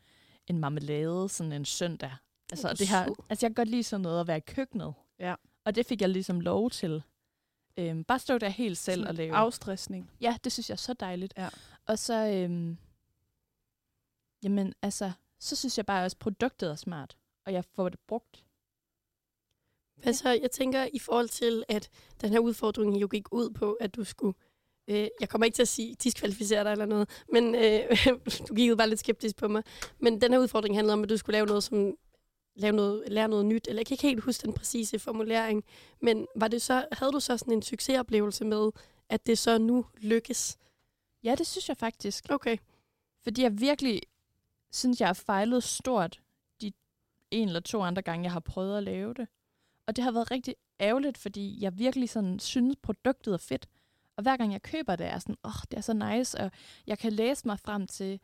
en marmelade sådan en søndag. Altså, det her, altså jeg kan godt lide sådan noget at være i køkkenet. Ja. Og det fik jeg ligesom lov til. Øhm, bare stå der helt selv Sådan og lave. Afstressning. Ja, det synes jeg er så dejligt. Ja. Og så, øhm, jamen altså, så synes jeg bare også, at produktet er smart, og jeg får det brugt. Hvad så, jeg tænker i forhold til, at den her udfordring jo gik ud på, at du skulle, øh, jeg kommer ikke til at sige diskvalificere dig eller noget, men øh, du gik bare lidt skeptisk på mig. Men den her udfordring handlede om, at du skulle lave noget, som lave noget, lære noget nyt, eller jeg kan ikke helt huske den præcise formulering, men var det så, havde du så sådan en succesoplevelse med, at det så nu lykkes? Ja, det synes jeg faktisk. Okay. Fordi jeg virkelig synes, jeg har fejlet stort de en eller to andre gange, jeg har prøvet at lave det. Og det har været rigtig ærgerligt, fordi jeg virkelig sådan synes, produktet er fedt. Og hver gang jeg køber det, er jeg sådan, åh, oh, det er så nice, og jeg kan læse mig frem til,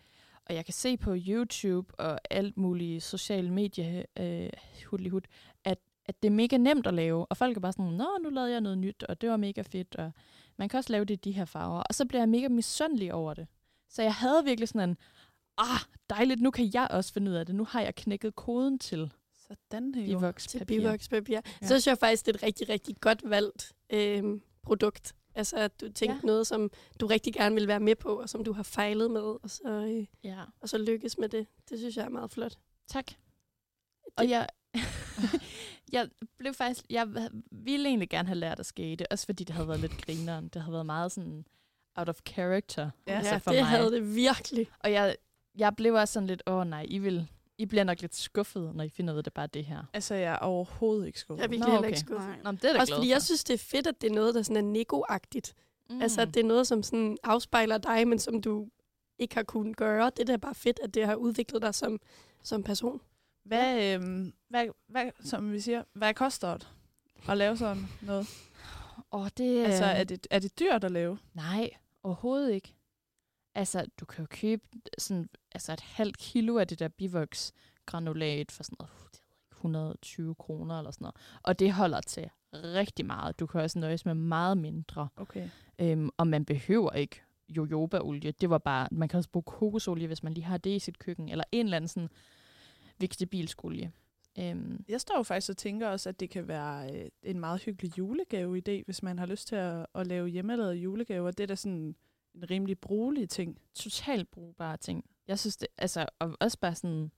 og jeg kan se på YouTube og alt muligt sociale medier, øh, hudlig at, at det er mega nemt at lave. Og folk er bare sådan, nå, nu lavede jeg noget nyt, og det var mega fedt, og man kan også lave det i de her farver. Og så bliver jeg mega misundelig over det. Så jeg havde virkelig sådan en, ah, dejligt, nu kan jeg også finde ud af det. Nu har jeg knækket koden til Sådan her. Til bivokspapir. bivokspapir. Ja. Så synes jeg faktisk, det er et rigtig, rigtig godt valgt øh, produkt. Altså, at du tænkte Ja. noget, som du rigtig gerne vil være med på, og som du har fejlet med, og så, øh, Ja, og så lykkes med det. Det synes jeg er meget flot. tak. Og jeg, jeg blev faktisk, jeg ville egentlig gerne have lært at skate, også fordi det havde været lidt grineren. Det havde været meget sådan out of character Ja, altså ja, for det mig. havde det virkelig. Og jeg, jeg blev også sådan lidt, åh oh, nej, I, vil, I bliver nok lidt skuffet, når I finder ud af, at det bare er det her. Altså, jeg er overhovedet ikke Jeg skuffet. er virkelig Nå, okay. ikke skuffet. Nej. Nå, men det er da Også fordi for. jeg synes, det er fedt, at det er noget, der sådan er Nico-agtigt. mm. Mm. Altså, at det er noget, som sådan afspejler dig, men som du ikke har kunnet gøre. Det er da bare fedt, at det har udviklet dig som, som person. Hvad, øhm, hvad, hvad, som vi siger, hvad koster det at lave sådan noget? Åh, det, Altså, er det, er det dyrt at lave? Nej, overhovedet ikke. Altså, du kan jo købe sådan, altså et halvt kilo af det der bivox granulat for sådan noget, uh, det ved jeg ikke, 120 kroner eller sådan noget. Og det holder til rigtig meget. Du kan også nøjes med meget mindre. Okay. Øhm, og man behøver ikke jojobaolie. Det var bare, man kan også bruge kokosolie, hvis man lige har det i sit køkken. Eller en eller anden sådan vegetabilsk olie. Øhm, Jeg står jo faktisk og tænker også, at det kan være øh, en meget hyggelig julegave-idé, hvis man har lyst til at, at lave hjemmelavede julegaver. Det er da sådan en rimelig brugelig ting. totalt brugbare ting. Jeg synes det, altså, og også bare sådan,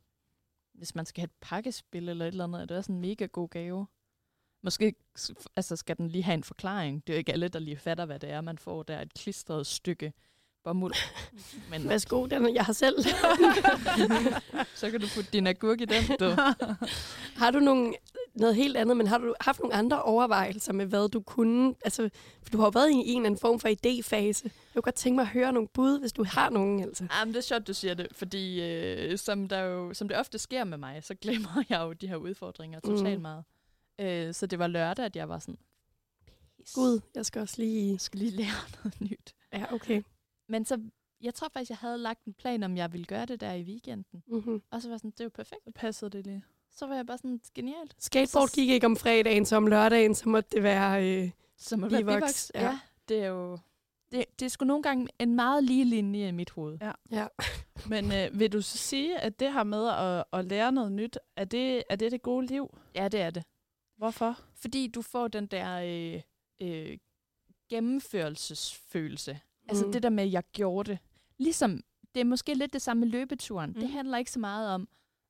hvis man skal have et pakkespil eller et eller andet, er det også en mega god gave. Måske altså, skal den lige have en forklaring. Det er jo ikke alle, der lige fatter, hvad det er, man får der. Et klistret stykke bomuld. Men Værsgo, den, jeg har selv. så kan du putte din agurk i den, du. har du nogle, noget helt andet, men har du haft nogle andre overvejelser med, hvad du kunne? Altså, for du har jo været i en eller anden form for idéfase. Jeg kunne godt tænke mig at høre nogle bud, hvis du har nogen. Altså. Jamen, det er sjovt, du siger det, fordi øh, som, der jo, som det ofte sker med mig, så glemmer jeg jo de her udfordringer totalt Mm. meget. Øh, så det var lørdag, at jeg var sådan. Gud, jeg skal også lige... Jeg skal lige lære noget nyt. Ja, okay. Men så, jeg tror faktisk, jeg havde lagt en plan, om jeg ville gøre det der i weekenden. Mm-hmm. Og så var sådan, det er jo perfekt. Så passede det lige. Så var jeg bare sådan, genialt. Skateboard Så- gik ikke om fredagen, så om lørdagen, så måtte det være... Øh, Så må Bivox, være bivox. ja. Ja. ja. Det er jo... Det, det er sgu nogle gange en meget lige linje i mit hoved. Ja. ja. Men øh, vil du så sige, at det her med at, at lære noget nyt, er det, er det det gode liv? Ja, det er det. Hvorfor? Fordi du får den der øh, øh, gennemførelsesfølelse. Altså Mm. det der med, at jeg gjorde det. Ligesom, det er måske lidt det samme med løbeturen. Mm. Det handler ikke så meget om,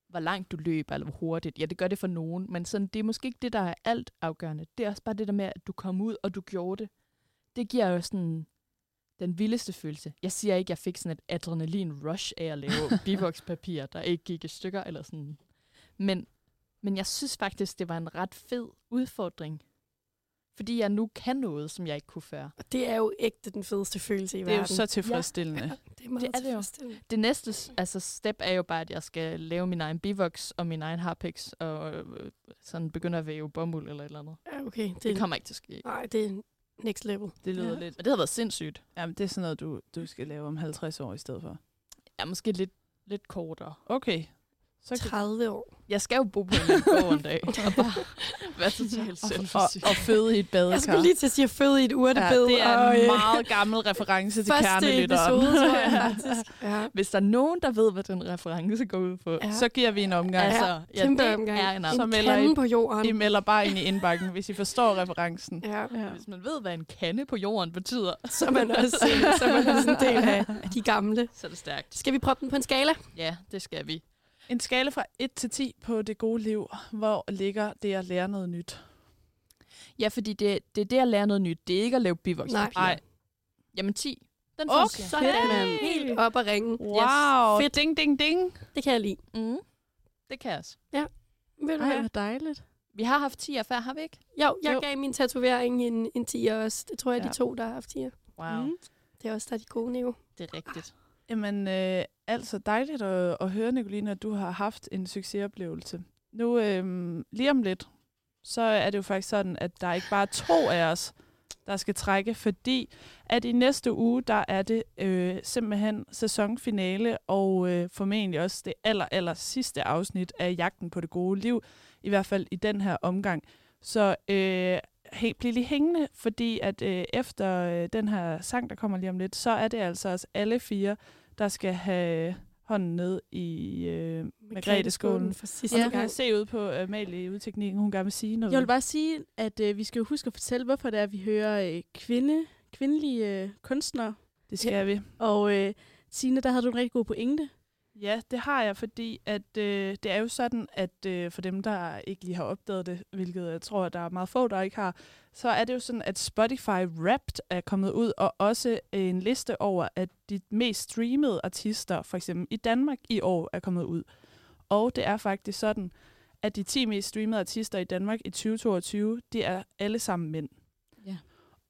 hvor langt du løber, eller hvor hurtigt. Ja, det gør det for nogen, men sådan, det er måske ikke det, der er alt afgørende. Det er også bare det der med, at du kom ud, og du gjorde det. Det giver jo sådan den vildeste følelse. Jeg siger ikke, at jeg fik sådan et adrenalin-rush af at lave bivokspapir, der ikke gik i stykker, eller sådan. Men, men jeg synes faktisk, det var en ret fed udfordring. Fordi jeg nu kan noget, som jeg ikke kunne før. Og det er jo ægte den fedeste følelse i Det er jo verden. så tilfredsstillende. Ja, det er meget Det er det jo. Det næste altså step er jo bare, at jeg skal lave min egen bivox og min egen harpix, og øh, sådan begynde at væve bomuld eller et eller andet. Ja, okay. Det, Det, kommer ikke til at ske. Nej, det er next level. Det lyder Ja. ja. lidt. Men det har været sindssygt. Jamen, det er sådan noget, du, du skal lave om 50 år i stedet for. Ja, måske lidt, lidt kortere. Okay. Så kan, 30 år. Jeg skal jo bo på en gård en dag, og bare være totalt selvforsynet. og, og føde i et badekar. Jeg skulle lige til at sige at føde i et ja, urtebed. det er og, en øh, meget gammel reference til kernelytteren. episode. Ja. Hvis der er nogen, der ved, hvad den reference går ud på, Ja. Så giver vi en omgang. Ja, ja, kæmpe det omgang. er en Så En melder på jorden. I melder bare ind i indbakken, hvis I forstår referencen. Ja. Ja. Hvis man ved, hvad en kande på jorden betyder, Så er man også, så man også en del af, af de gamle. så er det stærkt. Skal vi proppe den på en skala? Ja, det skal vi. En skala fra 1 til 10 på det gode liv. Hvor ligger det at lære noget nyt? Ja, fordi det, det er det at lære noget nyt. Det er ikke at lave bivoxpapir. Nej. Jamen 10. Den Okay. synes. Så er det helt op at ringe. Wow. fedt. Ding, ding, ding. Det kan jeg lide. Mm. Det kan jeg også. Ved du Ej, hvor dejligt. Vi har haft 10 før, har vi ikke? Jo, jeg Jo. gav min tatovering en, en 10 også. Det tror jeg, ja. Ja. de to, der har haft 10. Wow. Mm. Det er også der er de gode niveau. Det er rigtigt. Jamen, øh, altså dejligt at, at høre, Nicoline, at du har haft en succesoplevelse. Nu, øhm, lige om lidt, så er det jo faktisk sådan, at der ikke bare er to af os, der skal trække, fordi at i næste uge, der er det øh, simpelthen sæsonfinale, og øh, formentlig også det aller, aller sidste afsnit af Jagten på det gode liv, i hvert fald i den her omgang. Så øh, helt bliv lige hængende, fordi at øh, efter øh, den her sang, der kommer lige om lidt, så er det altså os alle fire, der skal have hånden ned i øh, Margrethe-skålen. for sidste Og ja. du kan se ud på uh, Amalie i udteknikken, hun gerne vil sige noget. Jeg vil bare sige, at øh, vi skal jo huske at fortælle, hvorfor det er, at vi hører øh, kvinde, kvindelige øh, kunstnere. Det skal vi. Og øh, Signe, der havde du en rigtig god pointe. Ja, det har jeg, fordi at øh, det er jo sådan, at øh, for dem, der ikke lige har opdaget det, hvilket jeg tror, der er meget få, der ikke har, så er det jo sådan, at Spotify Wrapped er kommet ud, og også en liste over, at de mest streamede artister, for eksempel i Danmark i år, er kommet ud. Og det er faktisk sådan, at de 10 mest streamede artister i Danmark i 2022, de er alle sammen mænd.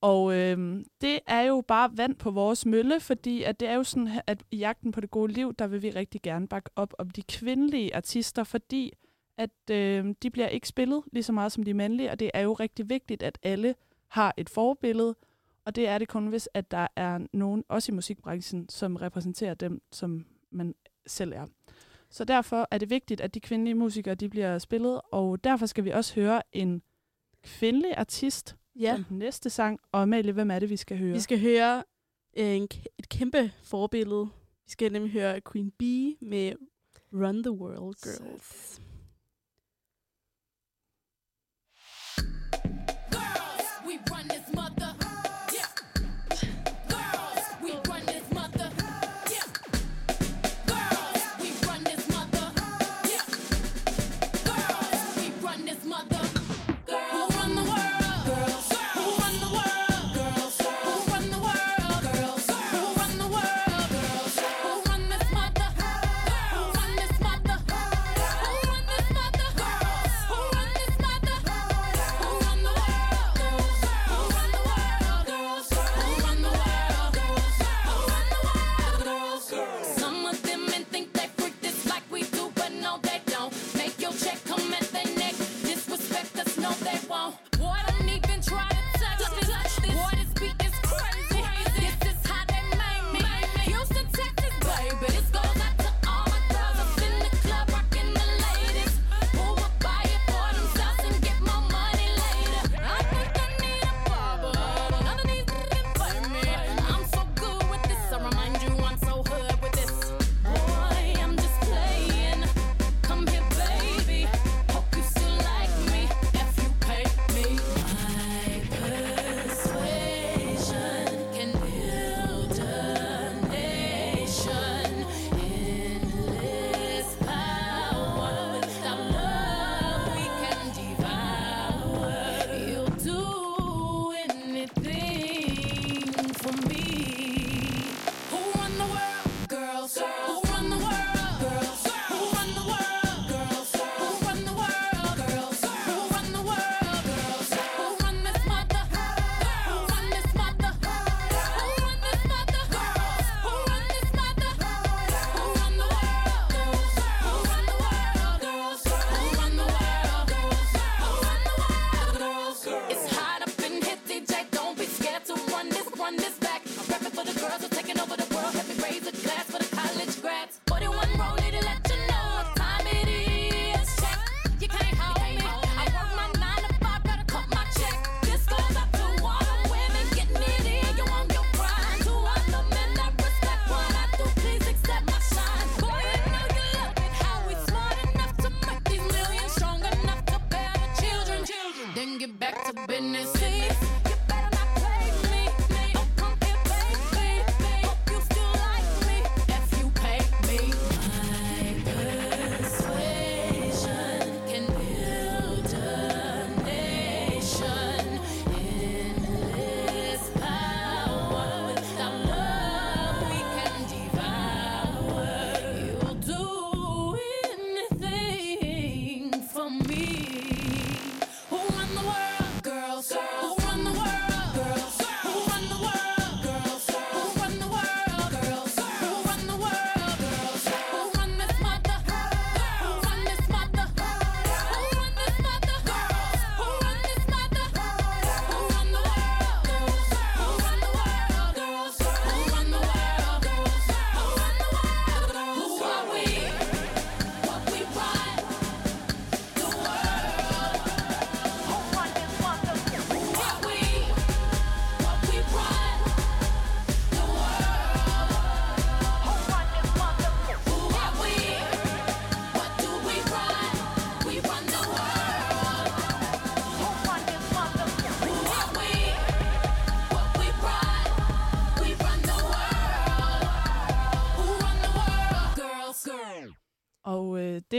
Og øh, det er jo bare vand på vores mølle, fordi at det er jo sådan, at i jagten på det gode liv, der vil vi rigtig gerne bakke op om de kvindelige artister, fordi at øh, de bliver ikke spillet lige så meget som de mandlige, og det er jo rigtig vigtigt, at alle har et forbillede, og det er det kun, hvis at der er nogen, også i musikbranchen, som repræsenterer dem, som man selv er. Så derfor er det vigtigt, at de kvindelige musikere de bliver spillet, og derfor skal vi også høre en kvindelig artist Ja, som den næste sang. Og Amalie, hvem er det, vi skal høre? vi skal høre øh, en, et kæmpe forbillede. Vi skal nemlig høre Queen Bee med Run the World Girls. We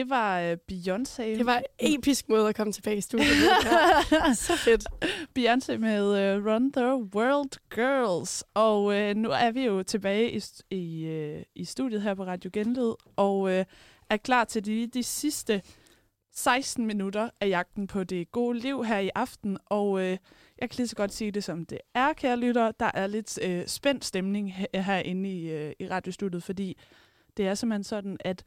det var øh, Beyoncé. Det var en episk måde at komme tilbage i studiet. Ja. Så fedt. Beyoncé med øh, Run the World Girls. Og øh, nu er vi jo tilbage i, i, øh, i studiet her på Radio Genlyd, og øh, er klar til de, de sidste 16 minutter af jagten på det gode liv her i aften. Og øh, jeg kan lige så godt sige det, som det er, kære lytter. Der er lidt øh, spændt stemning her, herinde i, øh, i radiostudiet, fordi det er simpelthen sådan, at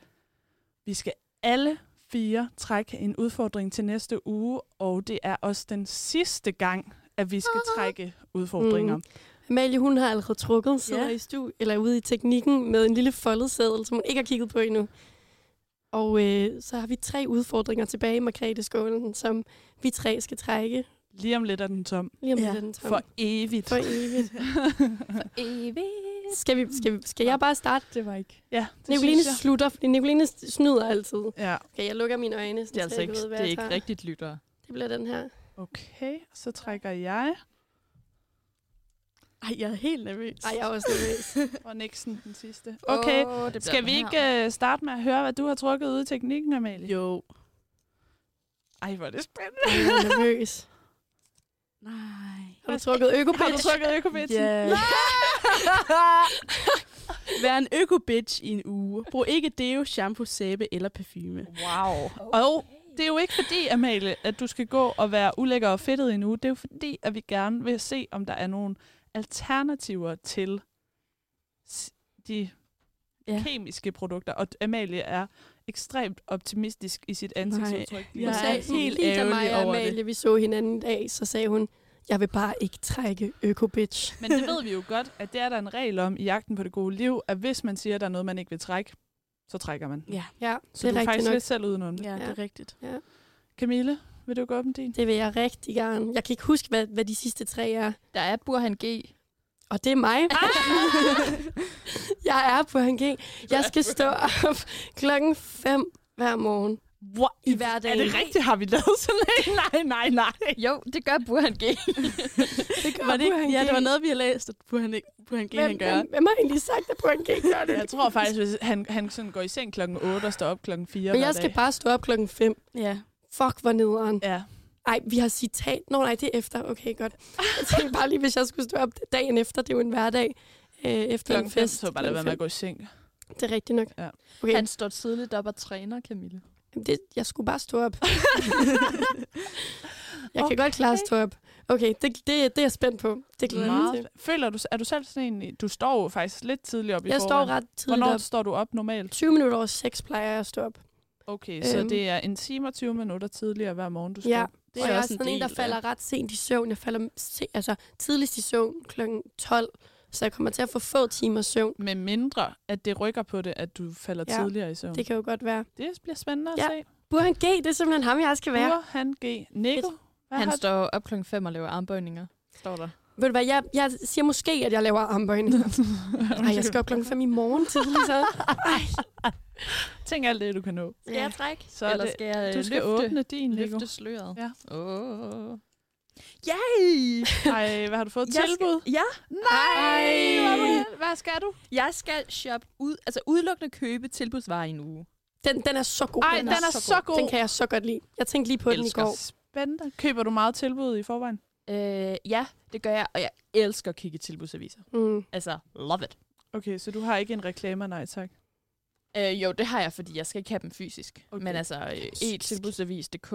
vi skal alle fire trække en udfordring til næste uge, og det er også den sidste gang, at vi skal trække udfordringer. Mm. Amalie, hun har allerede trukket, sidder Ja. i stu eller ude i teknikken med en lille foldet seddel, som hun ikke har kigget på endnu. Og øh, så har vi tre udfordringer tilbage i Margrethe-skålen, som vi tre skal trække. Lige om lidt er den tom. Lige om Ja. lidt er den tom. For evigt. For evigt. Evigt. Skal, vi, skal, vi, skal jeg bare starte? Det var ikke. Ja, det Nicoline synes jeg. slutter, fordi Nicoline snyder altid. Ja, Okay, jeg lukker mine øjne. Det er altså ikke, det er ikke rigtigt lyttere. Det bliver den her. okay. Så trækker jeg, Ej, jeg er helt nervøs. Ej, jeg er også nervøs. og Nixon den sidste. Okay, bliver skal vi ikke uh, starte med at høre, hvad du har trukket ude i teknikken, Amalie? Jo. Ej, hvor er det spændende. Jeg er nervøs. Nej. Har du trukket økobitch? Har du trykket økobitchen? Ja. Vær en øko-bitch i en uge. Brug ikke deo, shampoo, sæbe eller parfume. Wow. Og det er jo ikke fordi, Amalie, at du skal gå og være ulækker og fedtet endnu. Det er jo fordi, at vi gerne vil se, om der er nogle alternativer til de Ja. kemiske produkter. Og Amalie er ekstremt optimistisk i sit ansigtsudtryk. Jeg Hun er sagde, helt mig ærgerlig og over det. Amalie, vi så hinanden i dag, så sagde hun, jeg vil bare ikke trække økobitch. Men det ved vi jo godt, at det er der en regel om i jagten på det gode liv, at hvis man siger, at der er noget, man ikke vil trække, så trækker man. Ja, Ja, Så det du er er faktisk nok. lidt selv udenom det. ja, det Ja. er rigtigt. Camille, vil du gå op med din? Det vil jeg rigtig gerne. Jeg kan ikke huske, hvad, hvad de sidste tre er. Der er Burhan G. Og det er mig. jeg er på G. Jeg skal stå op klokken 5 hver morgen What? i hverdagen. Er det rigtigt? Har vi lavet sådan en? Nej, nej, nej. Jo, det gør Burhan G. Det gør Var det ikke? Burhan Ja, G. det var noget, vi har læst, at Burhan, Burhan G. han Hvem, gør. hvem, hvem har egentlig sagt, at Burhan G gør det? Jeg tror faktisk, hvis han, han sådan går i seng klokken 8 og står op klokken 4 Men hver jeg skal dag. bare stå op klokken 5. Ja. Fuck, hvor nederen. Ja. Ej, vi har citat. Nå nej, det er efter. Okay, godt. Jeg tænkte bare lige, hvis jeg skulle stå op dagen efter. Det er jo en hverdag. Øh, efter Klokken en 5, fest. så bare lade være med at gå i seng. Det er rigtigt nok. Ja. Okay, Han står tidligt op og træner, Camille. det, jeg skulle bare stå op. jeg kan godt klare at stå op. Okay, det, det, det er jeg spændt på. Det glæder jeg mig til. Meget. Føler du, er du selv sådan en, du står jo faktisk lidt tidligt op i Jeg står forvejen. ret tidligt Hvornår op. står du op normalt? 20 minutter over 6 plejer jeg at stå op. Okay, så Øhm. det er en time og 20 minutter tidligere hver morgen, du står Ja, op. Det og er jeg er også en sådan en, der del af- falder ret sent i søvn. Jeg falder se, altså, tidligst i søvn kl. 12, så jeg kommer til at få få timer søvn. Med mindre, at det rykker på det, at du falder Ja, tidligere i søvn. Det kan jo godt være. Det bliver spændende at Ja. se. Burhan G, det er simpelthen ham, jeg skal være. Bur, han, G. Nico, Han står op klokken 5 og laver armbøjninger. Står der. Ved du hvad, jeg, jeg siger måske, at jeg laver armbøjning. Ej, jeg skal op klokken 5 i morgen tidligt, så. Ej. Tænk alt det, du kan nå. Skal jeg trække? Så er Eller det- skal jeg Du skal løfte, åbne din, Nico. løfte sløret? Ja. Åh. Yay! Ej, hvad har du fået? Jeg skal- Tilbud? Ja. Nej! er held- Hvad skal du? Jeg skal shoppe ud, altså udelukkende købe tilbudsvarer i en uge. Den, den er så god. Ej, den er så god. Den kan jeg så godt lide. Jeg tænkte lige på den i Elsker. går. Spændende. Køber du meget tilbud i forvejen? Øh, ja, det gør jeg, og jeg elsker at kigge i tilbudsaviser. Mm. Altså, love it. Okay, så du har ikke en reklamer, nej tak. Øh, jo, det har jeg, fordi jeg skal ikke have dem fysisk. Okay. Men altså, øh, e-tilbudsavis.dk,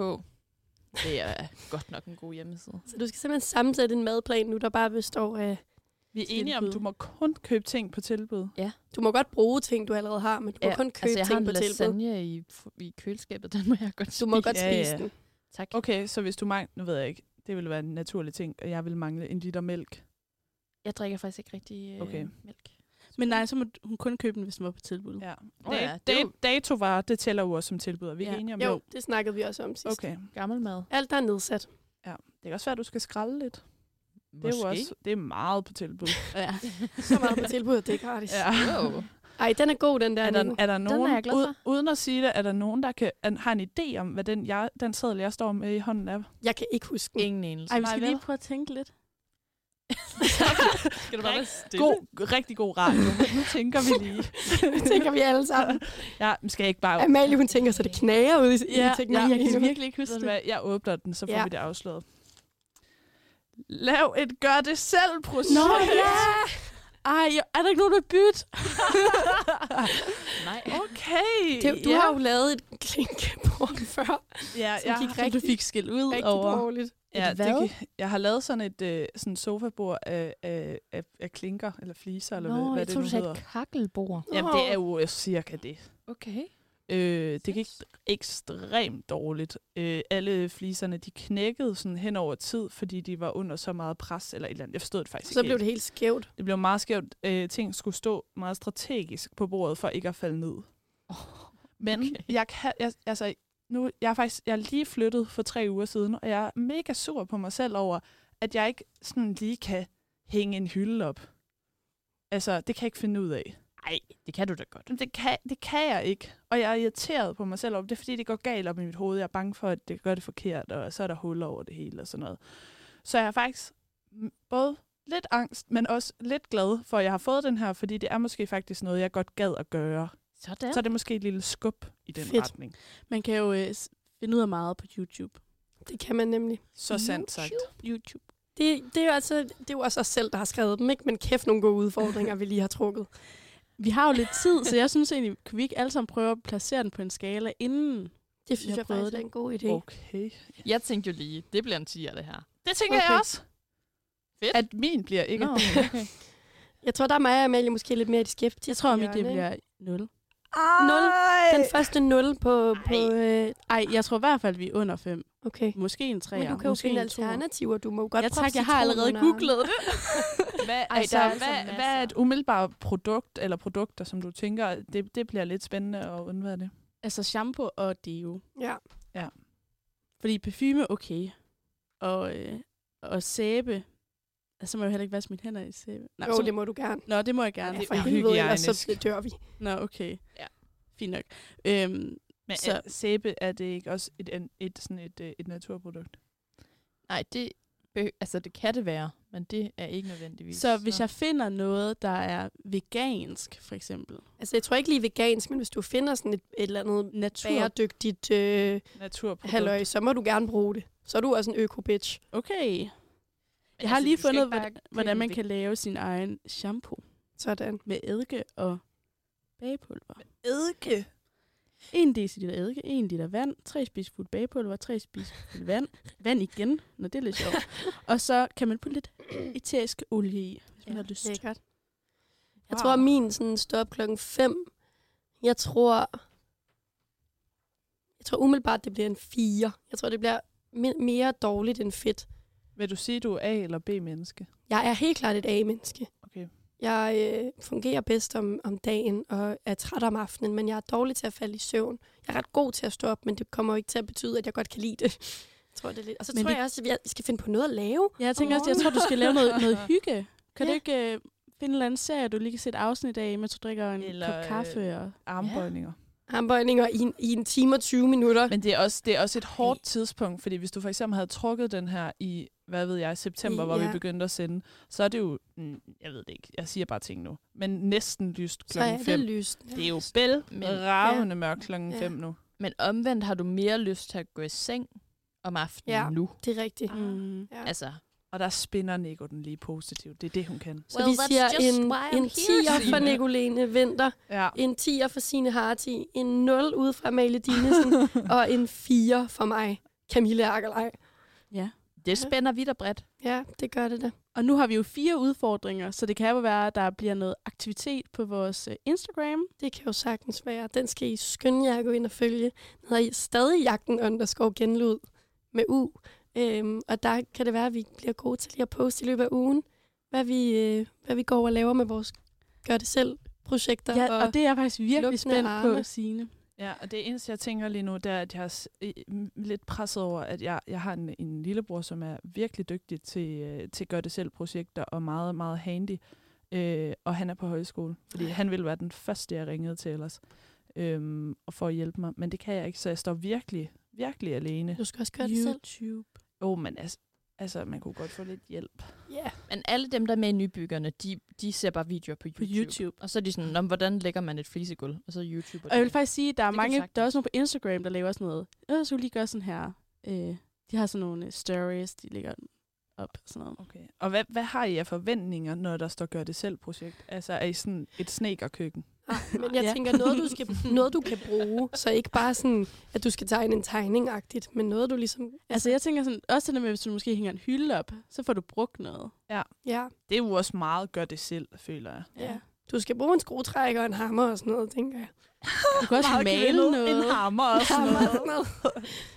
det er godt nok en god hjemmeside. Så du skal simpelthen sammensætte en madplan nu, der bare består af... Vi er enige om, Tilbud. du må kun købe ting på tilbud. Du må godt bruge ting, du allerede har, men du må kun købe altså, jeg har ting en på tilbud. lasagne i, i køleskabet, den må jeg godt Du må spise. godt Ja, spise ja. den. Tak. Okay, så hvis du mangler, nu ved jeg ikke, det ville være en naturlig ting, og jeg vil mangle en liter mælk. Jeg drikker faktisk ikke rigtig øh, Okay. mælk. Men nej, så må hun kun købe den, hvis den var på tilbud. Ja. Da- ja, det er jo- datovarer, det tæller jo også som tilbud. Er vi ikke Ja. enige om Jo, det snakkede vi også om sidst. Okay. Gammel mad. Alt, der er nedsat. Ja. Det kan også være, at du skal skralde lidt. Det er Måske. jo også det er meget på tilbud. Ja. Så meget på tilbud, at det er gratis. ja. Wow. Ej, den er god, den der. Er der, er der nogen, er jeg glad for. ud- uden at sige det, er der nogen, der kan, an, har en idé om, hvad den, jeg, den seddel, jeg står med i hånden er? Jeg kan ikke huske den. Ingen enelse. Ej, vi Nej, skal vel? lige prøve at tænke lidt. Skal du bare være stille? God, rigtig god radio. Nu tænker vi lige. Det tænker vi alle sammen. Ja, men skal jeg ikke bare... Amalie, hun tænker, så det knager ud i, Ja, i ja, jeg kan nu. virkelig ikke huske det. hvad, jeg åbner den, så får Ja. vi det afsløret. Lav et gør-det-selv-projekt. Nå, ja! Ej, er der ikke nogen, der bytte? Nej. Okay. Det, du ja. har jo lavet et klinkebord før, ja, som jeg, gik Som du rigtig, fik skæld ud rigtig over. dårligt. ja, Et det, hvad? jeg har lavet sådan et øh, sådan sofabord af, af, af, af klinker, eller fliser, eller hvad, Nå, hvad jeg det tror, nu du sagde hedder. et kakkelbord. Jamen, det er jo øh, cirka det. Okay. Øh, det gik ekstremt dårligt. Øh, alle fliserne, de knækkede sådan hen over tid, fordi de var under så meget pres, eller et eller andet. Jeg forstod det faktisk Så ikke blev det helt skævt. Det blev meget skævt. Øh, ting skulle stå meget strategisk på bordet, for ikke at falde ned. Men okay. okay. jeg kan, jeg, altså, nu, jeg er faktisk, jeg er lige flyttet for tre uger siden, og jeg er mega sur på mig selv over, at jeg ikke sådan lige kan hænge en hylde op. Altså, det kan jeg ikke finde ud af. Nej, det kan du da godt. Men det kan, det kan jeg ikke. Og jeg er irriteret på mig selv over det. Er fordi, det går galt op i mit hoved. Jeg er bange for, at det gør det forkert, og så er der huller over det hele og sådan noget. Så jeg er faktisk både lidt angst, men også lidt glad for, at jeg har fået den her, fordi det er måske faktisk noget, jeg godt gad at gøre. Sådan. Så er det måske et lille skub i den Fedt. retning. Man kan jo øh, finde ud af meget på YouTube. Det kan man nemlig. Så sandt sagt. YouTube. Det, det, er jo altså, det er jo også os selv, der har skrevet dem, ikke? Men kæft nogle gode udfordringer, vi lige har trukket. Vi har jo lidt tid, så jeg synes egentlig, kan vi ikke alle sammen prøve at placere den på en skala inden? Det synes Jeg jeg, faktisk er det. en god idé. Okay. Jeg tænkte jo lige, det bliver en 10'er, det her. Det tænker Okay. jeg også. Fedt. At min bliver ikke Nå, okay. Jeg tror, der er mig og Amalie måske lidt mere de skeptiske. Jeg tror, at mit det bliver 0. Nul. Den første 0 på... på øh, Ej, jeg tror i hvert fald, vi er under 5. okay. Måske en 3. Men du kan jo måske finde en toer. alternativer. Du må jo godt Ja proppe tak, jeg har allerede googlet det. Hvad, Ej, altså, der er altså hvad, hvad er et umiddelbart produkt eller produkter, som du tænker, det, det bliver lidt spændende at undvære det? Altså shampoo og deo. Ja. Fordi parfume, okay. Og, øh, og sæbe. Altså, må jeg jo heller ikke vaske mine hænder i sæbe. Nej, Jo, så, det må du gerne. Nå, det må jeg gerne. Ja, for er helvede, ellers så dør vi. Nå, okay. Ja. Fint nok. Øhm, Men Så- så. sæbe, er det ikke også et, et, et, sådan et, øh, et naturprodukt? Nej, det, altså, det kan det være, men det er ikke nødvendigvis. så hvis jeg finder noget, der er vegansk, for eksempel. Altså, jeg tror ikke lige vegansk, men hvis du finder sådan et, et eller andet Natur. bæredygtigt øh, Naturprodukt. halløj, så må du gerne bruge det. Så er du også en øko-bitch. Okay. Jeg har altså, lige fundet, hvordan, hvordan man det. kan lave sin egen shampoo Sådan. med eddike og bagepulver. Eddike. 1 dl eddike, 1 liter vand, 3 spisefuld bagepulver, 3 spisefuld vand, vand igen, når det er lidt sjovt. og så kan man putte lidt eterisk olie i, hvis man Ja, har lyst. Lækkert. Jeg Wow. tror, at min sådan står op klokken 5. Jeg tror... Jeg tror umiddelbart, det bliver en 4. Jeg tror, det bliver me- mere dårligt end fedt. Vil du sige, du er A- eller B-menneske? Jeg er helt klart et A-menneske. Okay. Jeg øh, fungerer bedst om, om dagen og er træt om aftenen, men jeg er dårlig til at falde i søvn. Jeg er ret god til at stå op, men det kommer jo ikke til at betyde, at jeg godt kan lide det. Jeg tror, det er lidt. Og så Men tror det- jeg også, at jeg skal finde på noget at lave. Ja, jeg tænker også, jeg tror, du skal lave noget, noget hygge. Kan Ja. du ikke øh, finde en eller anden serie, du lige kan sætte afsnit af, mens du drikker en Eller, kop kaffe? Og... Armbøjninger. Armbøjninger i, en- i en time og 20 minutter. Men det er, også, det er også et hårdt tidspunkt, fordi hvis du for eksempel havde trukket den her i, hvad ved jeg, september, I- hvor ja. vi begyndte at sende, så er det jo, jeg ved det ikke, jeg siger bare ting nu, men næsten lyst så er klokken det 5. lyst. Det er jo bæl Men- ravende mørkt klokken Ja. 5 nu. Men omvendt har du mere lyst til at gå i seng om aftenen Ja. nu. Det er rigtigt. Mm. Ja. Altså, Og der spinner Nico den lige positivt. Det er det, hun kan. Så Well, vi siger en, en here, 10'er for. Nicolene Vinter, Ja. en 10'er for Signe Harti, en 0 ude fra Amalie Dinesen, og en 4 for mig, Camille Akkerlej. Ja. Det spænder vidt og bredt. Ja, det gør det da. Og nu har vi jo fire udfordringer, så det kan jo være, at der bliver noget aktivitet på vores øh, Instagram. Det kan jo sagtens være. Den skal I skynde jer at gå ind og følge. Den hedder stadig jagten underscore genlyd med U. Øhm, og der kan det være, at vi bliver gode til lige at poste i løbet af ugen, hvad vi, øh, hvad vi går og laver med vores gør det selv projekter. Ja, og det er jeg faktisk virkelig spændt på, arme. Signe. Ja, og det eneste, jeg tænker lige nu, det er, at jeg er lidt presset over, at jeg, jeg har en, en lillebror, som er virkelig dygtig til, øh, til gør-det-selv-projekter og meget, meget handy. Øh, og han er på højskole, fordi han ville være den første, jeg ringede til ellers, øhm, og for at hjælpe mig. Men det kan jeg ikke, så jeg står virkelig, virkelig alene. Du skal også gøre det selv. YouTube. Jo, men altså, Altså, man kunne godt få lidt hjælp. Ja. Men alle dem, der er med i nybyggerne, de, de ser bare videoer på YouTube. YouTube. Og så er de sådan, "Nå, hvordan lægger man et flisegulv? Og så YouTube. Og jeg vil faktisk sige, at der er Det mange, der er også nogle på Instagram, der laver sådan noget. Jeg skulle lige gøre sådan her. Øh, de har sådan nogle øh, stories, de lægger op og sådan noget. Okay. Og hvad, hvad har I af forventninger, når der står gør det selv projekt? Altså, er I sådan et snekerkøkken? Men jeg Ja. tænker, noget du, skal, noget du kan bruge, så ikke bare sådan, at du skal tegne en tegning-agtigt, men noget du ligesom... Altså jeg tænker sådan, også det med, hvis du måske hænger en hylde op, så får du brugt noget. Ja, Det er jo også meget gør det selv, føler jeg. ja. Du skal bruge en skruetrækker og en hammer og sådan noget, tænker jeg. Du kan også Meget male noget. En hammer og sådan noget.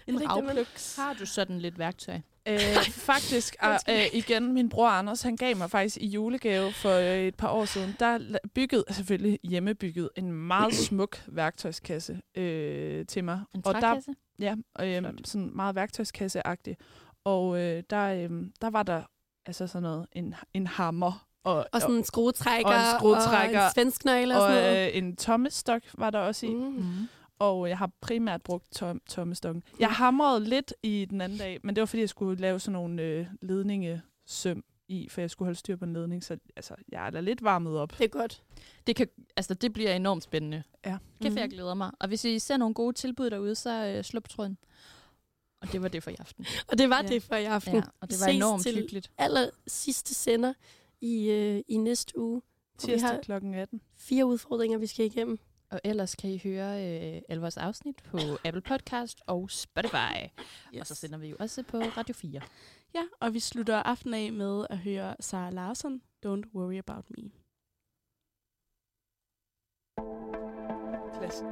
En ravpluks. Har du sådan lidt værktøj? Øh, faktisk, uh, øh, igen, min bror Anders, han gav mig faktisk i julegave for øh, et par år siden, der byggede, selvfølgelig hjemmebygget, en meget smuk værktøjskasse øh, til mig. En og der, ja, øh, sådan meget værktøjskasse-agtig. Og øh, der, øh, der var der altså sådan noget, en, en hammer og, Og sådan en skruetrækker, Og en skruetrækker, og en svensknøgle og, og, sådan noget. øh, en tommestok var der også i. Mm. Mm. Og jeg har primært brugt tom, tommestokken. Jeg hamrede lidt i den anden dag, men det var fordi, jeg skulle lave sådan nogle øh, ledningesøm i, for jeg skulle holde styr på en ledning, så altså, jeg er da lidt varmet op. Det er godt. Det, kan, altså, det bliver enormt spændende. Ja. Kæft, Mhm. jeg glæder mig. Og hvis I ser nogle gode tilbud derude, så øh, slå på tråden. Og det var det for i aften. Og det var Ja. det for i aften. Ja, og det var Ses enormt til hyggeligt. aller sidste sender i, øh, i næste uge. Tirsdag kl. 18. fire udfordringer, vi skal igennem. Og ellers kan I høre øh, alle vores afsnit på Apple Podcast og Spotify. Yes. Og så sender vi jo også på Radio 4. Ja, og vi slutter aftenen af med at høre Sarah Larsen, Don't Worry About Me. Klasse.